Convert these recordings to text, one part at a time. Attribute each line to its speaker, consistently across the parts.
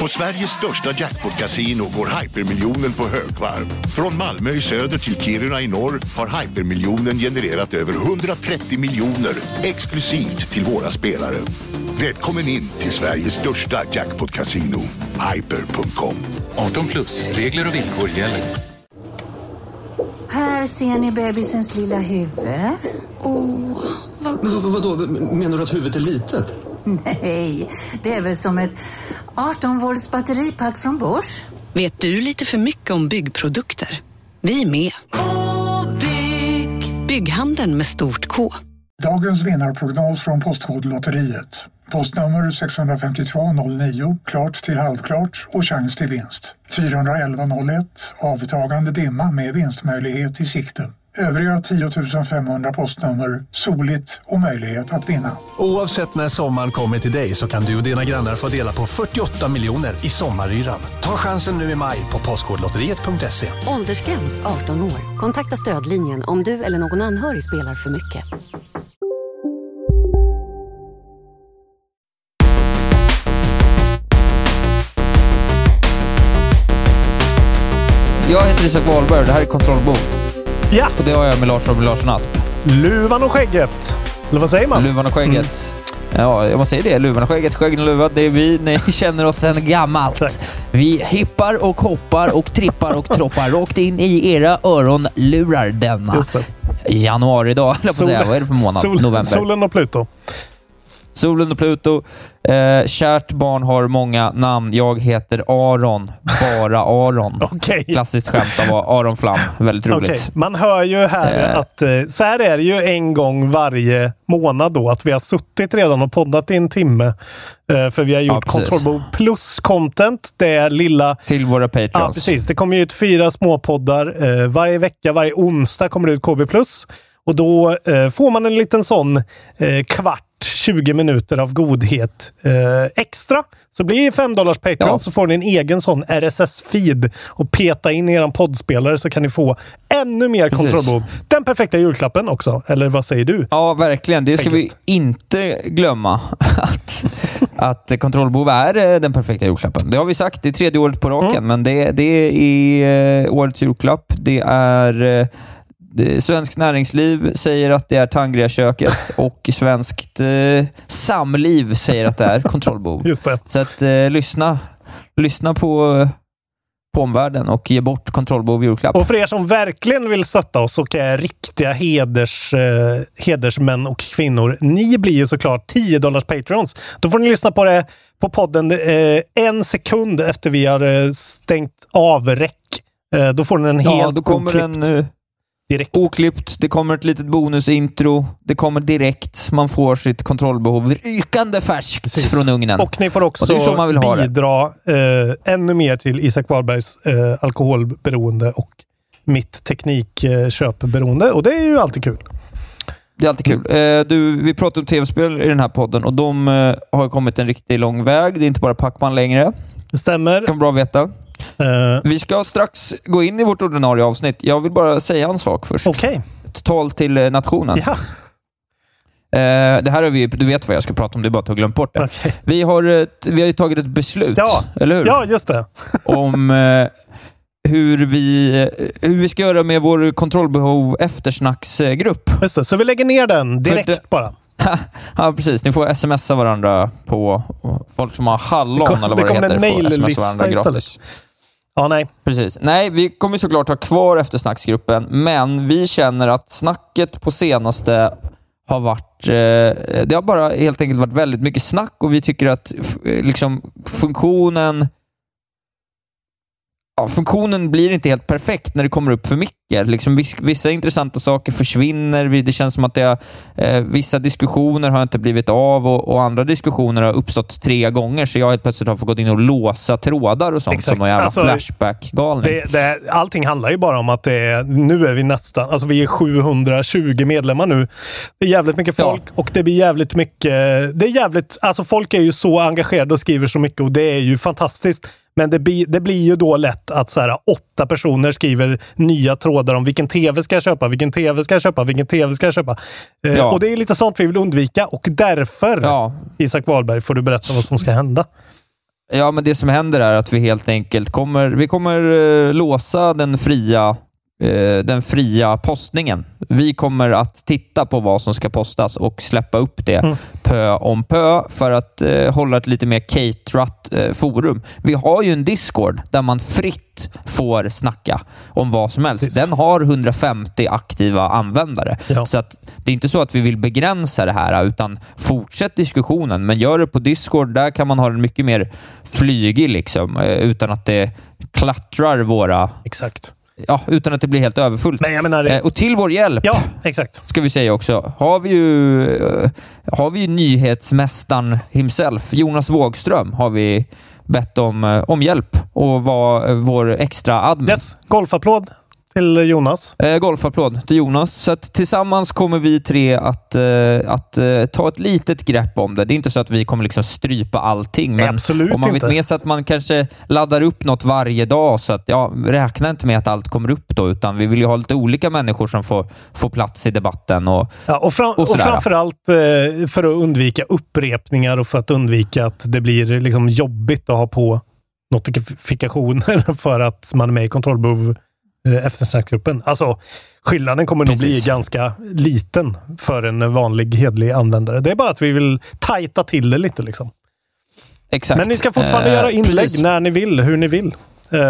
Speaker 1: På Sveriges största jackpot-kasino går hypermiljonen på högvarv. Från Malmö i söder till Kiruna i norr har hypermiljonen genererat över 130 miljoner exklusivt till våra spelare. Välkommen in till Sveriges största jackpot-kasino, hyper.com.
Speaker 2: 18 plus, regler och villkor gäller.
Speaker 3: Här ser ni bebisens lilla huvud.
Speaker 4: Åh, vad...
Speaker 5: Men vadå, menar du att huvudet är litet?
Speaker 3: Nej, det är väl som ett 18 volts batteripack från Bosch.
Speaker 4: Vet du lite för mycket om byggprodukter? Vi är med. -bygg. Bygghandeln med stort K.
Speaker 6: Dagens vinnarprognos från Postkodlotteriet. Postnummer 65209, klart till halvklart och chans till vinst. 41101, avtagande dimma med vinstmöjlighet i sikte. Övriga 10 500 postnummer, soligt och möjlighet att vinna.
Speaker 7: Oavsett när sommaren kommer till dig så kan du och dina grannar få dela på 48 miljoner i sommaryran. Ta chansen nu i maj på Postkodlotteriet.se.
Speaker 8: Åldersgräns 18 år. Kontakta stödlinjen om du eller någon anhörig spelar för mycket.
Speaker 9: Jag heter Isak Wahlberg och det här är Kontrollbord.
Speaker 10: Ja!
Speaker 9: Och det har jag med Lars Robin Larsson Asp.
Speaker 10: Luvan och skägget. Eller vad säger man?
Speaker 9: Luvan och skägget. Ja, jag måste säga det. Luvan och skägget, skäggen och luvan. Det är vi. Ni känner oss sedan gammalt.
Speaker 10: Exakt.
Speaker 9: Vi hippar och hoppar och trippar och troppar rakt in i era öronlurar denna
Speaker 10: Just det.
Speaker 9: januaridag. höll jag på att säga. Vad är det för månad?
Speaker 10: Sol,
Speaker 9: November.
Speaker 10: Solen och Pluto.
Speaker 9: Solen och Pluto. Eh, kärt barn har många namn. Jag heter Aron. Bara Aron.
Speaker 10: Okej.
Speaker 9: Klassiskt skämt av Aron Flam. Väldigt roligt.
Speaker 10: Okej, Man hör ju här
Speaker 9: Eh.
Speaker 10: att eh, så här är det ju en gång varje månad då. Att vi har suttit redan och poddat i en timme. Eh, för vi har gjort
Speaker 9: precis.
Speaker 10: Kontrollbord plus content. Det lilla
Speaker 9: Till våra patrons.
Speaker 10: Ja, precis. Det kommer ju ut fyra småpoddar eh, varje vecka. Varje onsdag kommer det ut KB+. Och då eh, får man en liten sån eh, kvart, 20 minuter av godhet eh, extra. Så blir det 5 dollars Patreon
Speaker 9: Ja.
Speaker 10: så får ni en egen sån RSS-feed och peta in i er poddspelare så kan ni få ännu mer kontrollbehov. Den perfekta julklappen också. Eller vad säger du?
Speaker 9: Ja, verkligen. Det ska vi
Speaker 10: Skägget.
Speaker 9: inte glömma. Att, att kontrollbehov är eh, den perfekta julklappen. Det har vi sagt. Det är tredje året på raken,
Speaker 10: Mm.
Speaker 9: men det, det är eh, årets julklapp. Det är eh, Svenskt Näringsliv säger att det är Tangria-köket och Svenskt eh, Samliv säger att det är
Speaker 10: det.
Speaker 9: Så att eh, lyssna, lyssna på, på omvärlden och ge bort kontrollbehov i julklapp.
Speaker 10: Och för er som verkligen vill stötta oss och är riktiga heders, eh, hedersmän och kvinnor. Ni blir ju såklart 10 dollars patrons. Då får ni lyssna på det på podden eh, en sekund efter vi har eh, stängt av räck. Eh, då får ni en
Speaker 9: Ja,
Speaker 10: helt
Speaker 9: då kommer
Speaker 10: oklippt
Speaker 9: en eh,
Speaker 10: direkt.
Speaker 9: oklippt, det kommer ett litet bonusintro, det kommer direkt, man får sitt kontrollbehov rykande färskt
Speaker 10: Precis.
Speaker 9: från ugnen.
Speaker 10: Och ni får också bidra eh, ännu mer till Isak Wahlbergs eh, alkoholberoende och mitt teknikköpberoende. Och det är ju alltid kul.
Speaker 9: Det är alltid kul. Eh, du, vi pratar om tv-spel i den här podden och de eh, har kommit en riktigt lång väg. Det är inte bara Pacman längre.
Speaker 10: Det stämmer.
Speaker 9: Det kan vara bra att veta.
Speaker 10: Eh,
Speaker 9: Vi ska strax gå in i vårt ordinarie avsnitt. Jag vill bara säga en sak först.
Speaker 10: Okej.
Speaker 9: Ett tal till eh, nationen.
Speaker 10: Ja.
Speaker 9: Eh, det här har vi, du vet vad jag ska prata om, det är bara att du har glömt bort det.
Speaker 10: Okej.
Speaker 9: Vi, har ett, vi har tagit ett beslut,
Speaker 10: Ja.
Speaker 9: eller hur?
Speaker 10: ja, just det.
Speaker 9: om eh, hur, vi, hur vi ska göra med vår kontrollbehov eftersnacksgrupp.
Speaker 10: Just det. Så vi lägger ner den direkt
Speaker 9: det-
Speaker 10: bara.
Speaker 9: ja, precis. Ni får smsa varandra på folk som har hallon
Speaker 10: Det kom-
Speaker 9: eller vad
Speaker 10: det
Speaker 9: det,
Speaker 10: kommer
Speaker 9: heter.
Speaker 10: en
Speaker 9: får smsa
Speaker 10: maillista
Speaker 9: varandra
Speaker 10: istället.
Speaker 9: gratis.
Speaker 10: Ja, nej.
Speaker 9: Precis. Nej, vi kommer såklart ha kvar eftersnacksgruppen, men vi känner att snacket på senaste har varit... Eh, det har bara helt enkelt varit väldigt mycket snack och vi tycker att liksom, funktionen ja, funktionen blir inte helt perfekt när det kommer upp för mycket. Liksom, viss, vissa intressanta saker försvinner. Vi- Det känns som att det eh, vissa diskussioner har inte blivit av och, och andra diskussioner har uppstått tre gånger, så jag helt plötsligt har fått gå in och låsa trådar och sånt
Speaker 10: Exakt.
Speaker 9: som någon jävla
Speaker 10: Alltså,
Speaker 9: Flashback-galning.
Speaker 10: Allting handlar ju bara om att det är, nu är vi nästan, alltså vi är 720 medlemmar nu. Det är jävligt mycket
Speaker 9: Ja.
Speaker 10: folk och det blir jävligt mycket, det är jävligt, alltså folk är ju så engagerade och skriver så mycket och det är ju fantastiskt. Men det, blir- det blir ju då lätt att så här, åtta personer skriver nya trådar om vilken tv ska jag köpa, vilken tv ska jag köpa, vilken tv ska jag köpa. Eh,
Speaker 9: Ja.
Speaker 10: Och det är lite sånt vi vill undvika och därför,
Speaker 9: Ja.
Speaker 10: Isak Wahlberg, får du berätta vad som ska hända.
Speaker 9: Ja, men det som händer är att vi helt enkelt kommer, vi kommer eh, låsa den fria den fria postningen. Vi kommer att titta på vad som ska postas och släppa upp det
Speaker 10: Mm.
Speaker 9: pö om pö för att eh, hålla ett lite mer caterat eh, forum. Vi har ju en Discord där man fritt får snacka om vad som helst.
Speaker 10: Precis.
Speaker 9: Den har 150 aktiva användare.
Speaker 10: Ja.
Speaker 9: Så att det är inte så att vi vill begränsa det här, utan fortsätt diskussionen, men gör det på Discord. Där kan man ha den mycket mer flygig, liksom, eh, utan att det klattrar våra...
Speaker 10: Exakt.
Speaker 9: Ja, utan att det blir helt överfullt.
Speaker 10: Men jag menar...
Speaker 9: Eh, Och till vår hjälp,
Speaker 10: Ja, exakt.
Speaker 9: ska vi säga också, har vi ju, eh, har vi ju nyhetsmästaren himself, Jonas Wågström, har vi bett om, eh, om hjälp och vara eh, vår extra admin.
Speaker 10: Yes, golfapplåd till Jonas.
Speaker 9: Eh, golfapplåd till Jonas. Så tillsammans kommer vi tre att, eh, att eh, ta ett litet grepp om det. Det är inte så att vi kommer liksom strypa allting, men
Speaker 10: absolut
Speaker 9: om man
Speaker 10: inte.
Speaker 9: vet med sig att man kanske laddar upp något varje dag, så att ja, räkna inte med att allt kommer upp då, utan vi vill ju ha lite olika människor som får, får plats i debatten. Och,
Speaker 10: Ja, och, fram,
Speaker 9: Och
Speaker 10: och, framförallt eh, för att undvika upprepningar och för att undvika att det blir liksom jobbigt att ha på notifikationer för att man är med i kontrollbehov eh, eftersnacksgruppen. Alltså, skillnaden kommer nog bli
Speaker 9: Precis.
Speaker 10: ganska liten för en vanlig hedlig användare. Det är bara att vi vill tajta till det lite. Liksom.
Speaker 9: exakt.
Speaker 10: Men ni ska fortfarande
Speaker 9: Eh,
Speaker 10: göra inlägg
Speaker 9: precis.
Speaker 10: när ni vill, hur ni vill. Eh,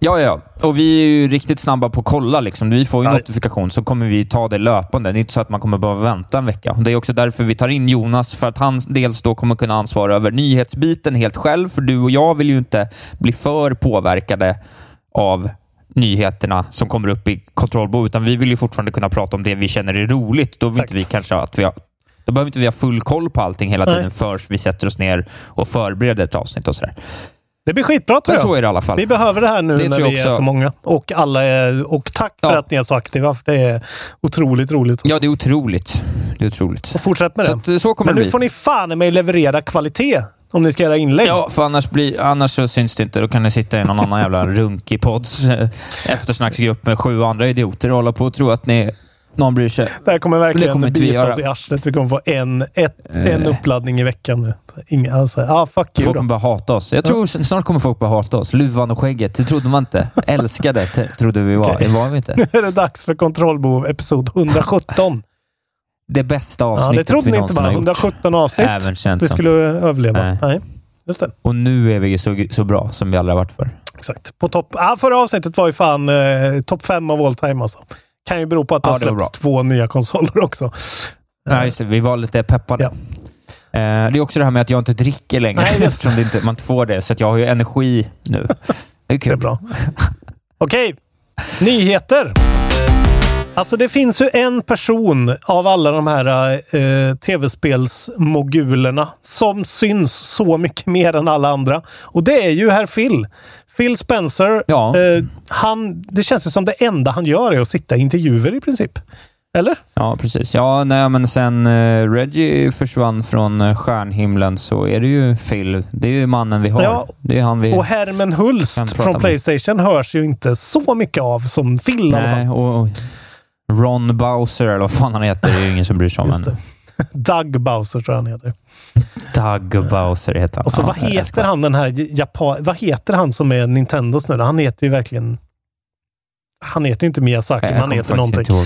Speaker 9: Ja, ja. Och vi är ju riktigt snabba på att kolla. Liksom. Vi får ju notifikation, så kommer vi ta det löpande. Det är inte så att man kommer behöva vänta en vecka. Det är också därför vi tar in Jonas, för att han dels då kommer kunna ansvara över nyhetsbiten helt själv. För du och jag vill ju inte bli för påverkade av nyheterna som kommer upp i kontrollbo, utan vi vill ju fortfarande kunna prata om det vi känner är roligt. Då vill
Speaker 10: Exakt.
Speaker 9: inte vi kanske att vi har då behöver inte vi ha full koll på allting hela
Speaker 10: Nej.
Speaker 9: tiden förrän vi sätter oss ner och förbereder ett avsnitt och sådär.
Speaker 10: det blir skitbra tror
Speaker 9: Men
Speaker 10: jag.
Speaker 9: så är det i alla fall.
Speaker 10: Vi behöver det här nu
Speaker 9: Det
Speaker 10: när vi är
Speaker 9: också.
Speaker 10: så många. Och alla är, och tack för
Speaker 9: Ja.
Speaker 10: att ni är så aktiva. För det är otroligt roligt.
Speaker 9: Ja, det är otroligt. Det är otroligt.
Speaker 10: Och fortsätt med
Speaker 9: Så
Speaker 10: det.
Speaker 9: att, så kommer
Speaker 10: Men
Speaker 9: det
Speaker 10: nu
Speaker 9: bli.
Speaker 10: får ni fan i mig leverera kvalitet om ni ska göra inlägg.
Speaker 9: Ja, för annars, blir, annars så syns det inte. Då kan ni sitta i någon annan jävla runkig podds eh, eftersnacksgrupp med sju andra idioter och hålla på och tro att ni, någon bryr sig.
Speaker 10: Det här kommer verkligen
Speaker 9: Det kommer inte
Speaker 10: bita oss i arslet. Vi kommer få en, ett,
Speaker 9: Eh.
Speaker 10: en uppladdning i veckan. Inga, alltså, ah, fuck you
Speaker 9: Folk kommer bara hata oss. Jag tror snart kommer folk bara hata oss. Luvan och skägget, det trodde man inte. Älskade trodde vi var.
Speaker 10: Okej.
Speaker 9: Det var vi inte.
Speaker 10: Nu är det dags för kontrollbehov episod 117.
Speaker 9: Det bästa
Speaker 10: ja, det
Speaker 9: avsnittet
Speaker 10: trodde
Speaker 9: vi
Speaker 10: ni inte va?
Speaker 9: har gjort.
Speaker 10: 117 avsnitt.
Speaker 9: Även
Speaker 10: Vi skulle överleva.
Speaker 9: Nej.
Speaker 10: Nej. Just det.
Speaker 9: Och nu är vi så, så bra som vi aldrig har varit för.
Speaker 10: Exakt. På topp. Ah, förra avsnittet var ju fan eh, topp fem av all time alltså. Kan ju bero på att det
Speaker 9: Ja,
Speaker 10: har släppts två nya konsoler också.
Speaker 9: Ja, just det. Vi var lite peppade.
Speaker 10: Ja.
Speaker 9: Eh, det är också det här med att jag inte dricker längre.
Speaker 10: Nej, just
Speaker 9: eftersom det inte, man inte får det. Så att jag har ju energi nu. Det är
Speaker 10: Det är
Speaker 9: kul.
Speaker 10: bra. Okej, nyheter. Alltså det finns ju en person av alla de här eh, tv-spelsmogulerna som syns så mycket mer än alla andra. Och det är ju herr Phil. Phil Spencer.
Speaker 9: Ja.
Speaker 10: Eh, han, det känns ju som det enda han gör är att sitta i intervjuer i princip. Eller?
Speaker 9: Ja, precis. Ja, nej, men sen eh, Reggie försvann från eh, stjärnhimlen så är det ju Phil. Det är ju mannen vi har.
Speaker 10: Ja.
Speaker 9: Det är han vi...
Speaker 10: Och Hermen Hulst från
Speaker 9: med.
Speaker 10: Playstation hörs ju inte så mycket av som Phil i alla fall.
Speaker 9: nej, och, och Ron Bowser, eller vad fan han heter, det är ju ingen som bryr sig om
Speaker 10: det. Doug Bowser tror jag han heter.
Speaker 9: Doug Bowser heter han.
Speaker 10: Och så
Speaker 9: Ja,
Speaker 10: vad heter han den här Japan... Vad heter han som är Nintendos nu? Han heter ju verkligen... Han heter inte Miyazaki, men han heter någonting.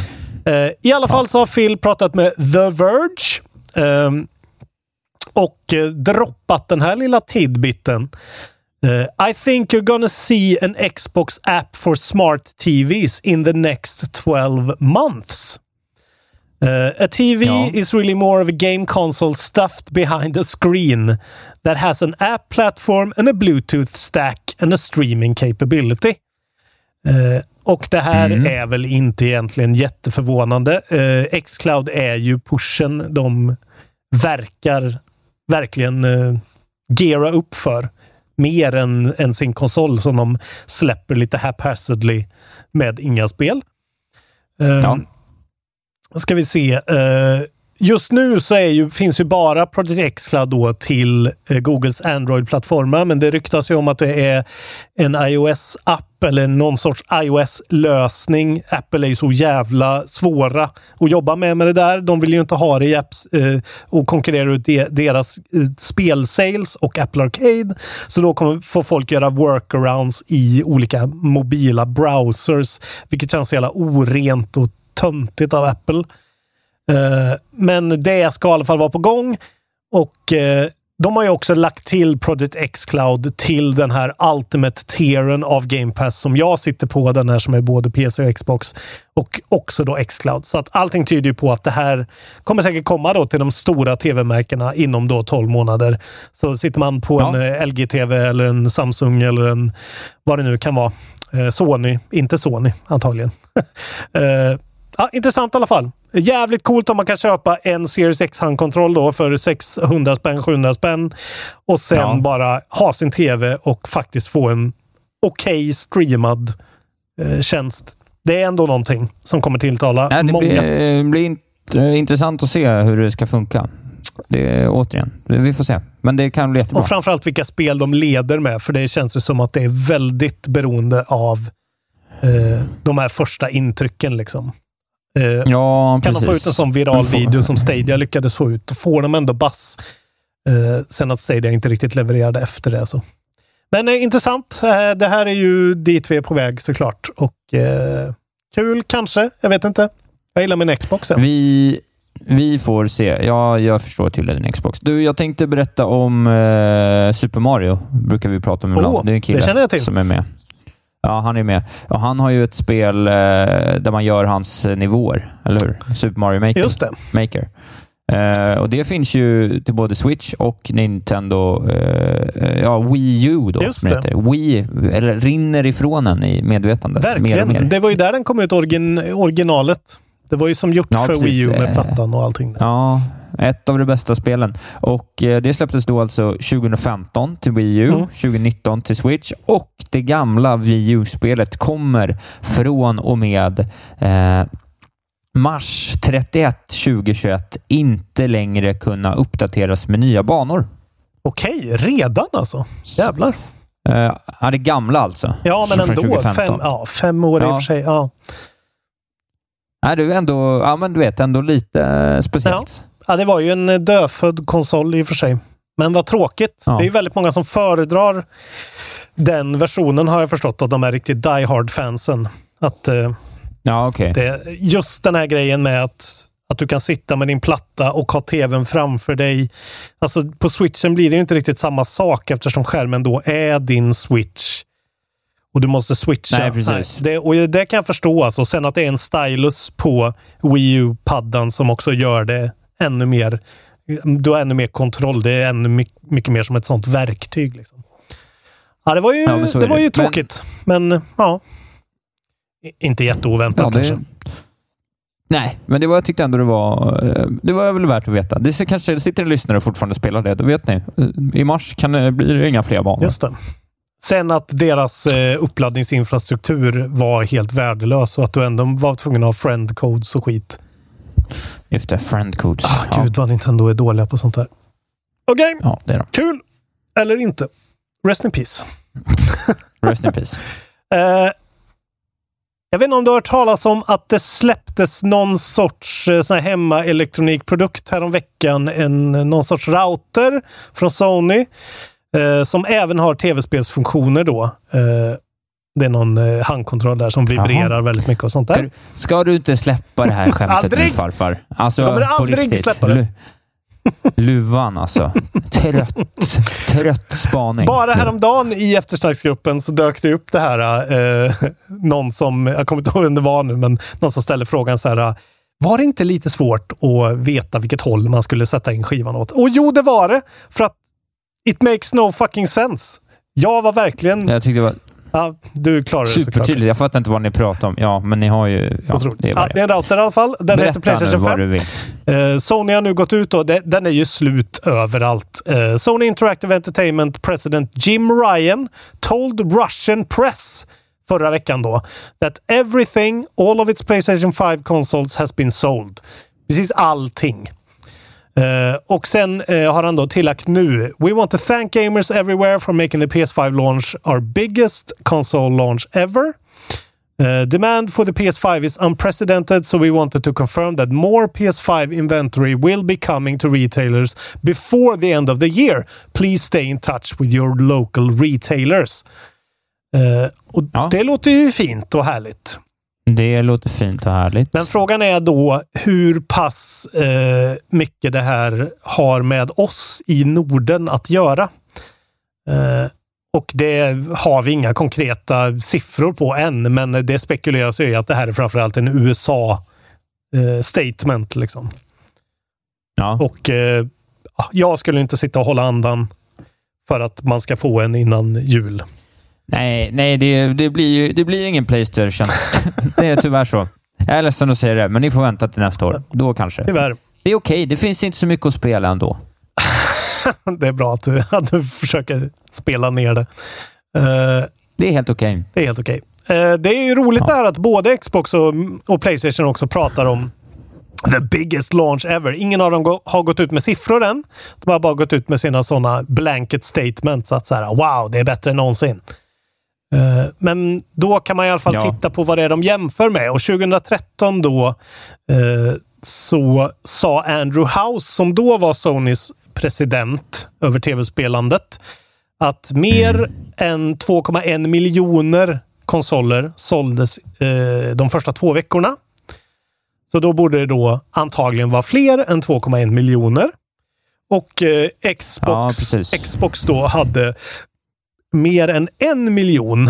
Speaker 10: Eh, I alla fall så har Phil pratat med The Verge. ehm, och eh, droppat den här lilla tidbiten. Eh, I think you're gonna see an Xbox app for smart TVs in the next 12 months. Uh, a TV
Speaker 9: Ja.
Speaker 10: is really more of a game console stuffed behind a screen that has an app platform and a Bluetooth stack and a streaming capability. Eh, och det här
Speaker 9: Mm.
Speaker 10: är väl inte egentligen jätteförvånande. Uh, Xcloud är ju pushen de verkar verkligen uh, geara upp för. Mer än, än sin konsol som de släpper lite haphazardly med inga spel.
Speaker 9: Ja.
Speaker 10: ska vi se. eh, just nu så är ju, finns ju bara Project X-Cloud då till eh, Googles Android-plattformar, men det ryktas ju om att det är en iOS-app eller någon sorts iOS-lösning. Apple är ju så jävla svåra att jobba med med det där. De vill ju inte ha det i apps eh, och konkurrera ut de, deras eh, spelsales och Apple Arcade. Så då kommer få folk göra workarounds i olika mobila browsers, vilket känns så jävla orent och töntigt av Apple. Eh, men det ska i alla fall vara på gång. Och eh, de har ju också lagt till Project X-Cloud till den här Ultimate tieren av Game Pass som jag sitter på. Den här som är både PC och Xbox och också då X-Cloud. Så att allting tyder ju på att det här kommer säkert komma då till de stora tv-märkena inom då 12 månader. Så sitter man på
Speaker 9: Ja.
Speaker 10: en eh, LG-TV eller en Samsung eller en vad det nu kan vara. Sony, inte Sony antagligen. Eh, Ja, intressant i alla fall. Jävligt coolt om man kan köpa en Series X handkontroll då för 600 spänn, 700 spänn. Och sen
Speaker 9: Ja.
Speaker 10: bara ha sin tv och faktiskt få en okej streamad eh, tjänst. Det är ändå någonting som kommer tilltala
Speaker 9: Nej, det
Speaker 10: många.
Speaker 9: blir, blir int, intressant att se hur det ska funka. Det, återigen, vi får se. Men det kan bli jättebra.
Speaker 10: Och framförallt vilka spel de leder med, för det känns ju som att det är väldigt beroende av eh, de här första intrycken. Liksom. Eh,
Speaker 9: ja,
Speaker 10: kan
Speaker 9: precis.
Speaker 10: de få ut en sån viral
Speaker 9: får-
Speaker 10: video som Stadia lyckades få ut, då får de ändå bass. Eh, sen att Stadia inte riktigt levererade efter det. Så. Men eh, intressant. Eh, det här är ju dit vi är på väg såklart. Och eh, kul kanske. Jag vet inte. Jag gillar min Xbox. än.
Speaker 9: Vi, vi får se. Ja, jag förstår till din Xbox. Du, jag tänkte berätta om eh, Super Mario. brukar vi prata om ibland.
Speaker 10: Åh,
Speaker 9: det är en kille
Speaker 10: det
Speaker 9: som är med. Ja, han är med. Och han har ju ett spel eh, där man gör hans nivåer, eller hur? Super Mario Maker.
Speaker 10: Just det.
Speaker 9: Maker. Eh, och Det finns ju till både Switch och Nintendo, eh, ja, Wii U då,
Speaker 10: Just
Speaker 9: det
Speaker 10: det.
Speaker 9: heter. Wii, eller rinner ifrån en i medvetandet mer
Speaker 10: Verkligen.
Speaker 9: mer.
Speaker 10: Det var ju där den kom ut, origin, originalet. Det var ju som gjort
Speaker 9: Ja,
Speaker 10: för
Speaker 9: precis.
Speaker 10: Wii U med
Speaker 9: Eh,
Speaker 10: plattan och allting. Där.
Speaker 9: Ja, ett av de bästa spelen. Och eh, Det släpptes då alltså 2015 till Wii U,
Speaker 10: Mm.
Speaker 9: 2019 till Switch och det gamla Wii U-spelet kommer från och med eh, mars 31 2021 inte längre kunna uppdateras med nya banor.
Speaker 10: Okej, redan alltså? Jävlar.
Speaker 9: Eh, ja, det gamla alltså.
Speaker 10: Ja, men
Speaker 9: Från
Speaker 10: ändå.
Speaker 9: 2015.
Speaker 10: Fem, ja, fem år i och
Speaker 9: Ja.
Speaker 10: för sig. Ja.
Speaker 9: Nej, är ändå, ja, men du vet, ändå lite eh, speciellt.
Speaker 10: Ja, det var ju en eh, dödfödd konsol i och för sig. Men vad tråkigt.
Speaker 9: Ja.
Speaker 10: Det är ju väldigt många som föredrar den versionen har jag förstått av de här riktigt die hard-fansen. Att eh,
Speaker 9: Ja, okej.
Speaker 10: det, just den här grejen med att, att du kan sitta med din platta och ha tvn framför dig. Alltså på switchen blir det ju inte riktigt samma sak eftersom skärmen då är din switch. Och du måste switcha.
Speaker 9: Nej, precis.
Speaker 10: det, och det kan jag förstå. Alltså. Sen att det är en stylus på Wii U-paddan som också gör det ännu mer. Du har ännu mer kontroll. Det är ännu mycket, mycket mer som ett sånt verktyg. Liksom. Ja, det var ju,
Speaker 9: Ja, men
Speaker 10: det var
Speaker 9: det.
Speaker 10: ju
Speaker 9: Men-
Speaker 10: tråkigt. Men, ja. I- Inte jätteoväntat
Speaker 9: Ja, det-
Speaker 10: kanske.
Speaker 9: Nej, men det var, jag tyckte ändå det var, eh, det var väl värt att veta. Det kanske sitter en lyssnare och fortfarande spelar det, då vet ni. I mars kan det, blir det inga fler banor.
Speaker 10: Just det. Sen att deras eh, uppladdningsinfrastruktur var helt värdelös och att du ändå var tvungen att ha friend codes och skit.
Speaker 9: Just det, friend codes.
Speaker 10: Ah,
Speaker 9: ja.
Speaker 10: Gud vad Nintendo är dåliga på sånt där. Okej,
Speaker 9: ja, det är de.
Speaker 10: kul. Eller inte. Rest in peace.
Speaker 9: Rest in peace.
Speaker 10: Eh, jag vet inte om du har hört talas om att det släpptes någon sorts eh, sån här hemmaelektronikprodukt häromveckan. En, någon sorts router från Sony eh, som även har tv-spelsfunktioner då. Eh, det är någon eh, handkontroll där som vibrerar
Speaker 9: Jaha.
Speaker 10: väldigt mycket och sånt där.
Speaker 9: ska du inte släppa det här skämtet nu farfar? Alltså,
Speaker 10: Jag kommer aldrig
Speaker 9: riktigt.
Speaker 10: släppa det.
Speaker 9: Lu- Luvan alltså. Trött, trött spaning.
Speaker 10: Bara häromdagen i eftersnacksgruppen så dök det upp det här. Eh, någon som, jag kommer inte ihåg vem det var nu, men någon som ställde frågan så här. Var det inte lite svårt att veta vilket håll man skulle sätta in skivan åt? Och jo, det var det! För att it makes no fucking sense. Jag var verkligen...
Speaker 9: Jag tyckte det var
Speaker 10: Ja, du klarar det
Speaker 9: supertydligt. Jag fattar inte vad ni pratar om. Ja, men ni har ju... Ja,
Speaker 10: Otroligt.
Speaker 9: det är
Speaker 10: Ja, det är en router i alla fall. Den heter
Speaker 9: Berätta nu
Speaker 10: Playstation 5.
Speaker 9: vad du vill.
Speaker 10: Eh, Sony har nu gått ut och det, den är ju slut överallt. Eh, Sony Interactive Entertainment President Jim Ryan told Russian press förra veckan då that everything, all of its Playstation 5 consoles has been sold. Precis allting. Eh, och sen eh, har han då tillagt nu. We want to thank gamers everywhere for making the PS5 launch our biggest console launch ever. Uh, demand for the PS5 is unprecedented, so we wanted to confirm that more PS5 inventory will be coming to retailers before the end of the year. Please stay in touch with your local retailers. Uh, och
Speaker 9: Ja.
Speaker 10: Det låter ju fint och härligt.
Speaker 9: Det låter fint och härligt.
Speaker 10: Men frågan är då hur pass eh, mycket det här har med oss i Norden att göra. Eh, och det har vi inga konkreta siffror på än, men det spekuleras ju i att det här är framförallt en USA-statement. liksom.
Speaker 9: Ja.
Speaker 10: Och eh, ja, jag skulle inte sitta och hålla andan för att man ska få en innan jul.
Speaker 9: Nej, nej det, det, blir ju, det blir ingen Playstation. det är tyvärr så. Jag är ledsen att säga det, men ni får vänta till nästa år. Då kanske.
Speaker 10: Tyvärr.
Speaker 9: Det är okej. Det finns inte så mycket att spela ändå.
Speaker 10: Det är bra att du, att du försöker spela ner det. Eh,
Speaker 9: Det är helt okej.
Speaker 10: Det är helt okej. Eh, Det är ju roligt där att både Xbox och, och Playstation också pratar om the biggest launch ever. Ingen av dem gå, har gått ut med siffror än. De har bara gått ut med sina sådana blanket statements. Att så här, wow, det är bättre än någonsin. Eh, Men då kan man i alla fall
Speaker 9: Ja.
Speaker 10: titta på vad det är de jämför med. Och 2013 då eh, så sa Andrew House, som då var Sonys president över tv-spelandet, att mer än 2,1 miljoner konsoler såldes eh, de första två veckorna. Så då borde det då antagligen vara fler än 2,1 miljoner. Och eh,
Speaker 9: Ja,
Speaker 10: Xbox,
Speaker 9: precis.
Speaker 10: Xbox då hade mer än en miljon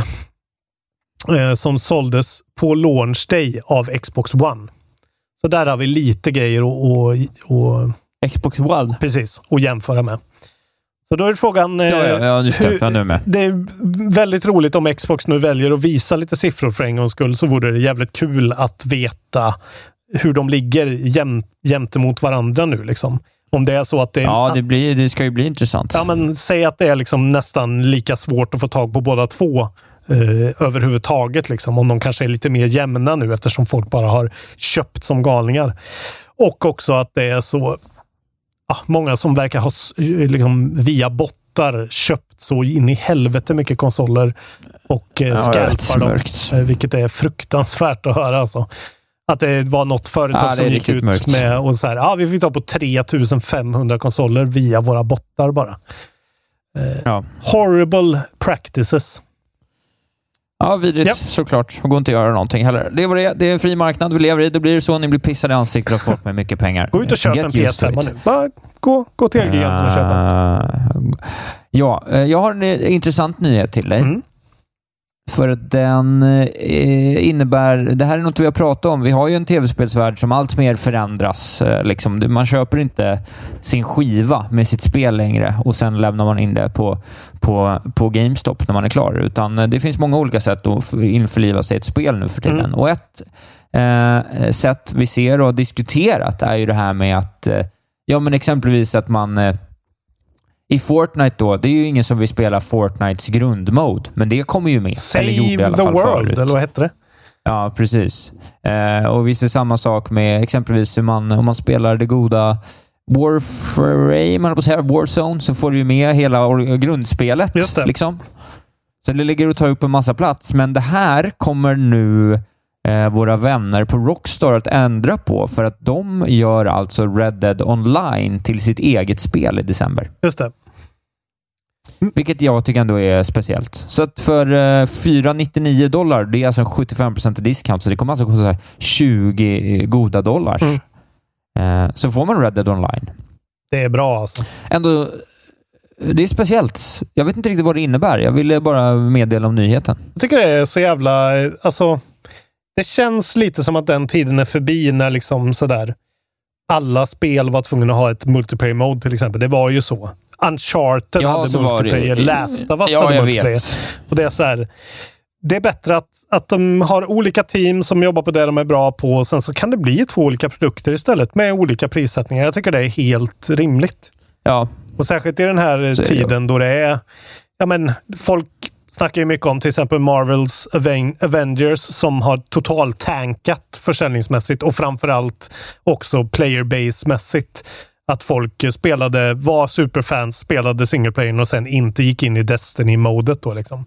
Speaker 10: eh, som såldes på launch day av Xbox One. Så där har vi lite grejer att och, och,
Speaker 9: Xbox One.
Speaker 10: precis, att jämföra med. Så då är frågan... eh,
Speaker 9: Ja, ja, ja, just det. Jag nu med.
Speaker 10: det är väldigt roligt om Xbox nu väljer att visa lite siffror för en gångs skull. Så vore det jävligt kul att veta hur de ligger jäm, jämte mot varandra nu. Liksom. Om det är så att det är...
Speaker 9: Ja, det, blir, det ska ju bli intressant.
Speaker 10: Ja, men säg att det är liksom nästan lika svårt att få tag på båda två eh, överhuvudtaget. Liksom, om de kanske är lite mer jämna nu eftersom folk bara har köpt som galningar. Och också att det är så ja, många som verkar ha liksom, via bottar köpt så in i helvete mycket konsoler och eh,
Speaker 9: Ja,
Speaker 10: scalpar dem. Eh, Vilket är fruktansvärt att höra. Alltså. Att det var något företag
Speaker 9: Ja,
Speaker 10: som gick ut
Speaker 9: mörkt.
Speaker 10: med och så här, ja, vi fick ta på 3500 konsoler via våra bottar bara. Eh,
Speaker 9: Ja.
Speaker 10: Horrible practices.
Speaker 9: Ja, vidrigt
Speaker 10: Ja.
Speaker 9: såklart. Det går inte att göra någonting heller. Det är vad det. Det är en fri marknad vi lever i. Då blir det så. Ni blir pissade i ansiktet av folk med mycket pengar.
Speaker 10: Gå ut och köp en
Speaker 9: Get to
Speaker 10: PS5
Speaker 9: it.
Speaker 10: nu. Bara gå, gå till Elgiganten och köp en.
Speaker 9: Ja, eh, jag har en eh, intressant nyhet till dig.
Speaker 10: Mm.
Speaker 9: För att den eh, innebär... Det här är något vi har pratat om. Vi har ju en tv-spelsvärld som allt mer förändras. eh, Liksom. Man köper inte sin skiva med sitt spel längre och sen lämnar man in det på, på, på GameStop när man är klar. Utan eh, det finns många olika sätt att införliva sig i ett spel nu för tiden.
Speaker 10: Mm.
Speaker 9: Och ett eh, sätt vi ser och har diskuterat är ju det här med att Ja, men exempelvis att man i Fortnite då, det är ju ingen som vill spela Fortnites grundmode, men det kommer ju med. eller gjorde i
Speaker 10: Save
Speaker 9: alla
Speaker 10: the
Speaker 9: fall
Speaker 10: world,
Speaker 9: förut.
Speaker 10: eller vad hette det?
Speaker 9: Ja, precis. Eh, och vi ser samma sak med exempelvis hur man, om man spelar det goda Warframe, man på säga, Warzone, så får du ju med hela grundspelet.
Speaker 10: Just det.
Speaker 9: Liksom. Så det ligger och tar upp en massa plats, men det här kommer nu eh, våra vänner på Rockstar att ändra på för att de gör alltså Red Dead Online till sitt eget spel i december.
Speaker 10: Just det.
Speaker 9: Vilket jag tycker ändå är speciellt. Så att för eh, 499 dollar, det är alltså en 75% discount, så det kommer alltså kosta så här 20 goda dollars.
Speaker 10: Mm.
Speaker 9: Eh, så får man Red Dead Online.
Speaker 10: Det är bra alltså.
Speaker 9: Ändå, det är speciellt. Jag vet inte riktigt vad det innebär. Jag ville bara meddela om nyheten.
Speaker 10: Jag tycker det är så jävla... eh, Alltså, det känns lite som att den tiden är förbi när liksom sådär alla spel var tvungna att ha ett multiplayer mode till exempel. Det var ju så. Uncharted hade
Speaker 9: så var det.
Speaker 10: multiplayer. Last of Us
Speaker 9: Ja,
Speaker 10: hade
Speaker 9: jag
Speaker 10: multiplayer.
Speaker 9: vet.
Speaker 10: Och det är så här, Det är bättre att, att de har olika team som jobbar på det de är bra på och sen så kan det bli två olika produkter istället med olika prissättningar. Jag tycker det är helt rimligt.
Speaker 9: Ja,
Speaker 10: Och särskilt i den här
Speaker 9: Så
Speaker 10: tiden då det är... Ja, men folk snackar ju mycket om till exempel Marvels Aven- Avengers som har totalt tankat försäljningsmässigt och framförallt också playerbase-mässigt. Att folk spelade, var superfans, spelade single player och sen inte gick in i Destiny-modet då liksom.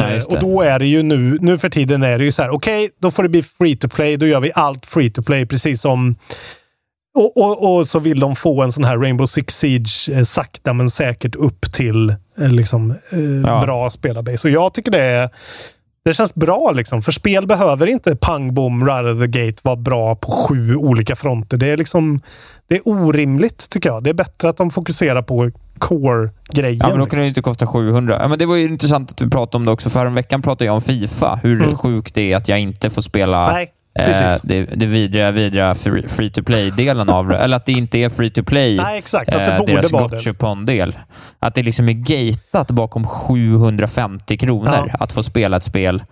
Speaker 9: Nej,
Speaker 10: Eh, och då är det ju nu, nu för tiden är det ju så här, okej, då får det bli free to play. Då gör vi allt free to play, precis som och, och, och så vill de få en sån här Rainbow Six Siege eh, sakta men säkert upp till eh, liksom, eh,
Speaker 9: Ja.
Speaker 10: bra spelarbase. Och jag tycker det är det känns bra liksom. För spel behöver inte pang bom right of the gate vara bra på sju olika fronter. Det är liksom det är orimligt tycker jag. Det är bättre att de fokuserar på core-grejen.
Speaker 9: Ja, men då
Speaker 10: liksom.
Speaker 9: kan det ju inte kosta 700. Ja, men det var ju intressant att vi pratade om det också. För en veckan pratade jag om Fifa. Hur
Speaker 10: Mm.
Speaker 9: sjukt det är att jag inte får spela
Speaker 10: Nej, precis.
Speaker 9: det, det vidriga, vidriga free to play-delen av det. Eller att det inte är free to play.
Speaker 10: Nej, exakt. Att det
Speaker 9: eh,
Speaker 10: borde
Speaker 9: deras. Gotcha-pon-del. Att det liksom är gatat bakom 750 kronor
Speaker 10: Ja.
Speaker 9: att få spela ett spel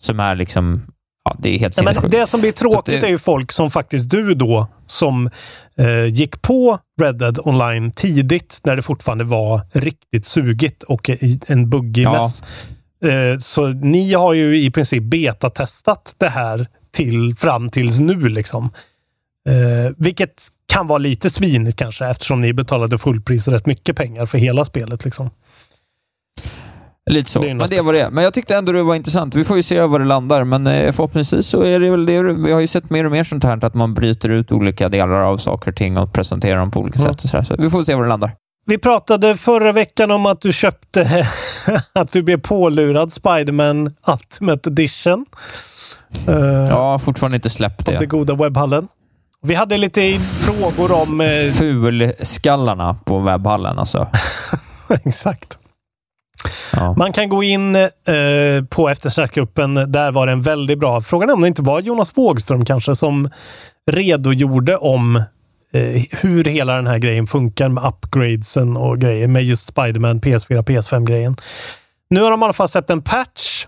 Speaker 9: som är liksom... Ja, det är helt
Speaker 10: Nej, men det som blir tråkigt
Speaker 9: det-
Speaker 10: är ju folk som faktiskt du då, som eh, gick på Red Dead Online tidigt när det fortfarande var riktigt sugigt och en buggig
Speaker 9: Ja.
Speaker 10: mess. Eh, så ni har ju i princip betatestat det här till, fram tills nu. liksom. Eh, vilket kan vara lite svinigt kanske eftersom ni betalade fullpris rätt mycket pengar för hela spelet. Liksom.
Speaker 9: Lite så.
Speaker 10: Det
Speaker 9: men det var det. Men jag tyckte ändå det var intressant. Vi får ju se var det landar, men eh, förhoppningsvis så är det väl det. Vi har ju sett mer och mer sånt här, att man bryter ut olika delar av saker och ting och presenterar dem på olika
Speaker 10: Ja.
Speaker 9: sätt. Och så, så vi får se var det landar.
Speaker 10: Vi pratade förra veckan om att du köpte, att du blev pålurad Spiderman Ultimate Edition. Uh,
Speaker 9: Ja, fortfarande inte släppt
Speaker 10: det
Speaker 9: det.
Speaker 10: goda webbhallen. Vi hade lite frågor om... Eh,
Speaker 9: Fulskallarna på webbhallen alltså.
Speaker 10: exakt.
Speaker 9: Ja.
Speaker 10: Man kan gå in eh, på eftersnackgruppen. Där var det en väldigt bra... Frågan är om det inte var Jonas Wågström kanske som redogjorde om eh, hur hela den här grejen funkar med upgradesen och grejer med just Spiderman PS4, PS5-grejen. Nu har de i alla fall släppt en patch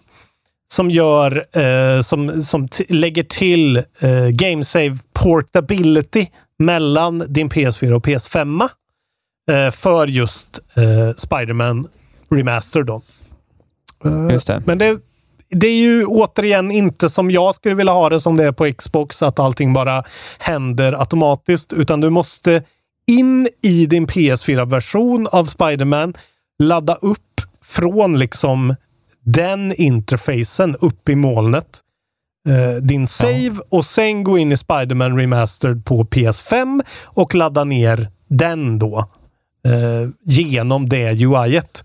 Speaker 10: som gör eh, som, som lägger till eh, Game Save Portability mellan din PS4 och PS5 eh, för just eh, Spiderman Remaster då.
Speaker 9: Just det.
Speaker 10: Men det, det är ju återigen inte som jag skulle vilja ha det som det är på Xbox, att allting bara händer automatiskt, utan du måste in i din PS4-version av Spiderman, ladda upp från liksom den interfacen upp i molnet. eh, din save och sen gå in i Spiderman Remastered på PS5 och ladda ner den då eh, genom det UI-et.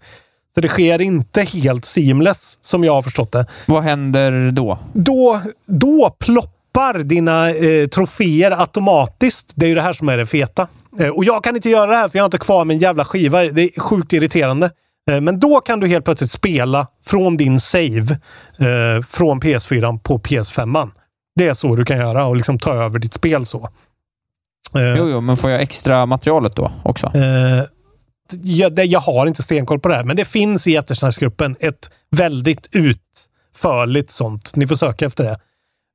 Speaker 10: Så det sker inte helt seamless som jag har förstått det.
Speaker 9: Vad händer då?
Speaker 10: Då, då ploppar dina eh, troféer automatiskt. Det är ju det här som är det feta. Eh, och jag kan inte göra det här för jag har inte kvar min jävla skiva. Det är sjukt irriterande. Eh, men då kan du helt plötsligt spela från din save eh, från PS4 på PS5. Det är så du kan göra och liksom ta över ditt spel så. Eh,
Speaker 9: Jo, jo, men får jag extra materialet då också?
Speaker 10: Eh, jag, det, jag har inte stenkoll på det här, men det finns i eftersnacksgruppen ett väldigt utförligt sånt. Ni får söka efter det.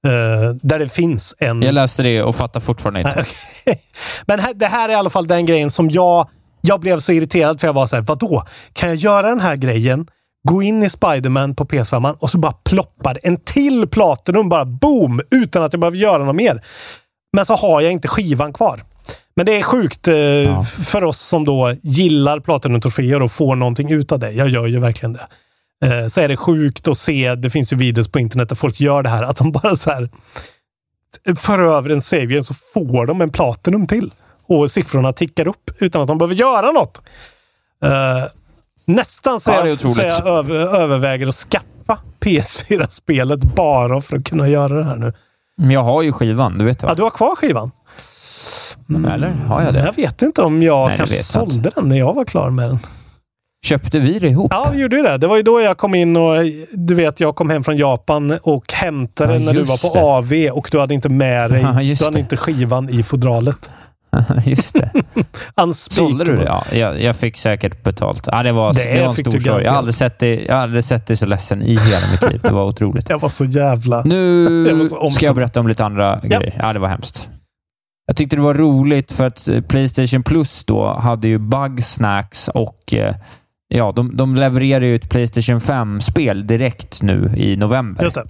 Speaker 10: Eh, där det finns en...
Speaker 9: Jag läste det och fattar fortfarande inte.
Speaker 10: Men här, det här är i alla fall den grejen som jag... Jag blev så irriterad för jag var så här, vadå? Kan jag göra den här grejen, gå in i Spiderman på PS5 och så bara ploppar en till Platinum bara boom! Utan att jag behöver göra något mer. Men så har jag inte skivan kvar. Men det är sjukt eh, f- för oss som då gillar Platinum-troféer och får någonting ut av det. Jag gör ju verkligen det. Eh, så är det sjukt att se, det finns ju videos på internet där folk gör det här, att de bara så här för över en savior så får de en Platinum till. Och siffrorna tickar upp utan att de behöver göra något. Eh, nästan så,
Speaker 9: Ja,
Speaker 10: jag, så jag över, överväger att skaffa PS4-spelet bara för att kunna göra det här nu.
Speaker 9: Men jag har ju skivan, du vet
Speaker 10: Ja,
Speaker 9: va?
Speaker 10: du har kvar skivan?
Speaker 9: Eller har jag det?
Speaker 10: Jag vet inte om jag
Speaker 9: Nej,
Speaker 10: kanske
Speaker 9: jag
Speaker 10: sålde den när jag var klar med den.
Speaker 9: Köpte vi det ihop?
Speaker 10: Ja, vi gjorde ju det. Det var ju då jag kom in och du vet, jag kom hem från Japan och hämtade
Speaker 9: Ja,
Speaker 10: den när du var på
Speaker 9: det.
Speaker 10: AV och du hade inte med dig,
Speaker 9: Ja,
Speaker 10: du hade
Speaker 9: det.
Speaker 10: inte skivan i fodralet.
Speaker 9: Just det. Sålde du det? Ja, jag, jag fick säkert betalt. Ja, det var,
Speaker 10: Det
Speaker 9: det, var en stor sorg. Jag har aldrig sett jag har aldrig sett det så ledsen i hela mitt liv. Det var otroligt.
Speaker 10: Jag var så jävla...
Speaker 9: Nu
Speaker 10: så
Speaker 9: ska jag berätta om lite andra grejer. Ja, det var hemskt. Jag tyckte det var roligt för att eh, Playstation Plus då hade ju Bugsnacks och eh, ja, de, de levererar ju ett Playstation 5-spel direkt nu i november.
Speaker 10: Just det.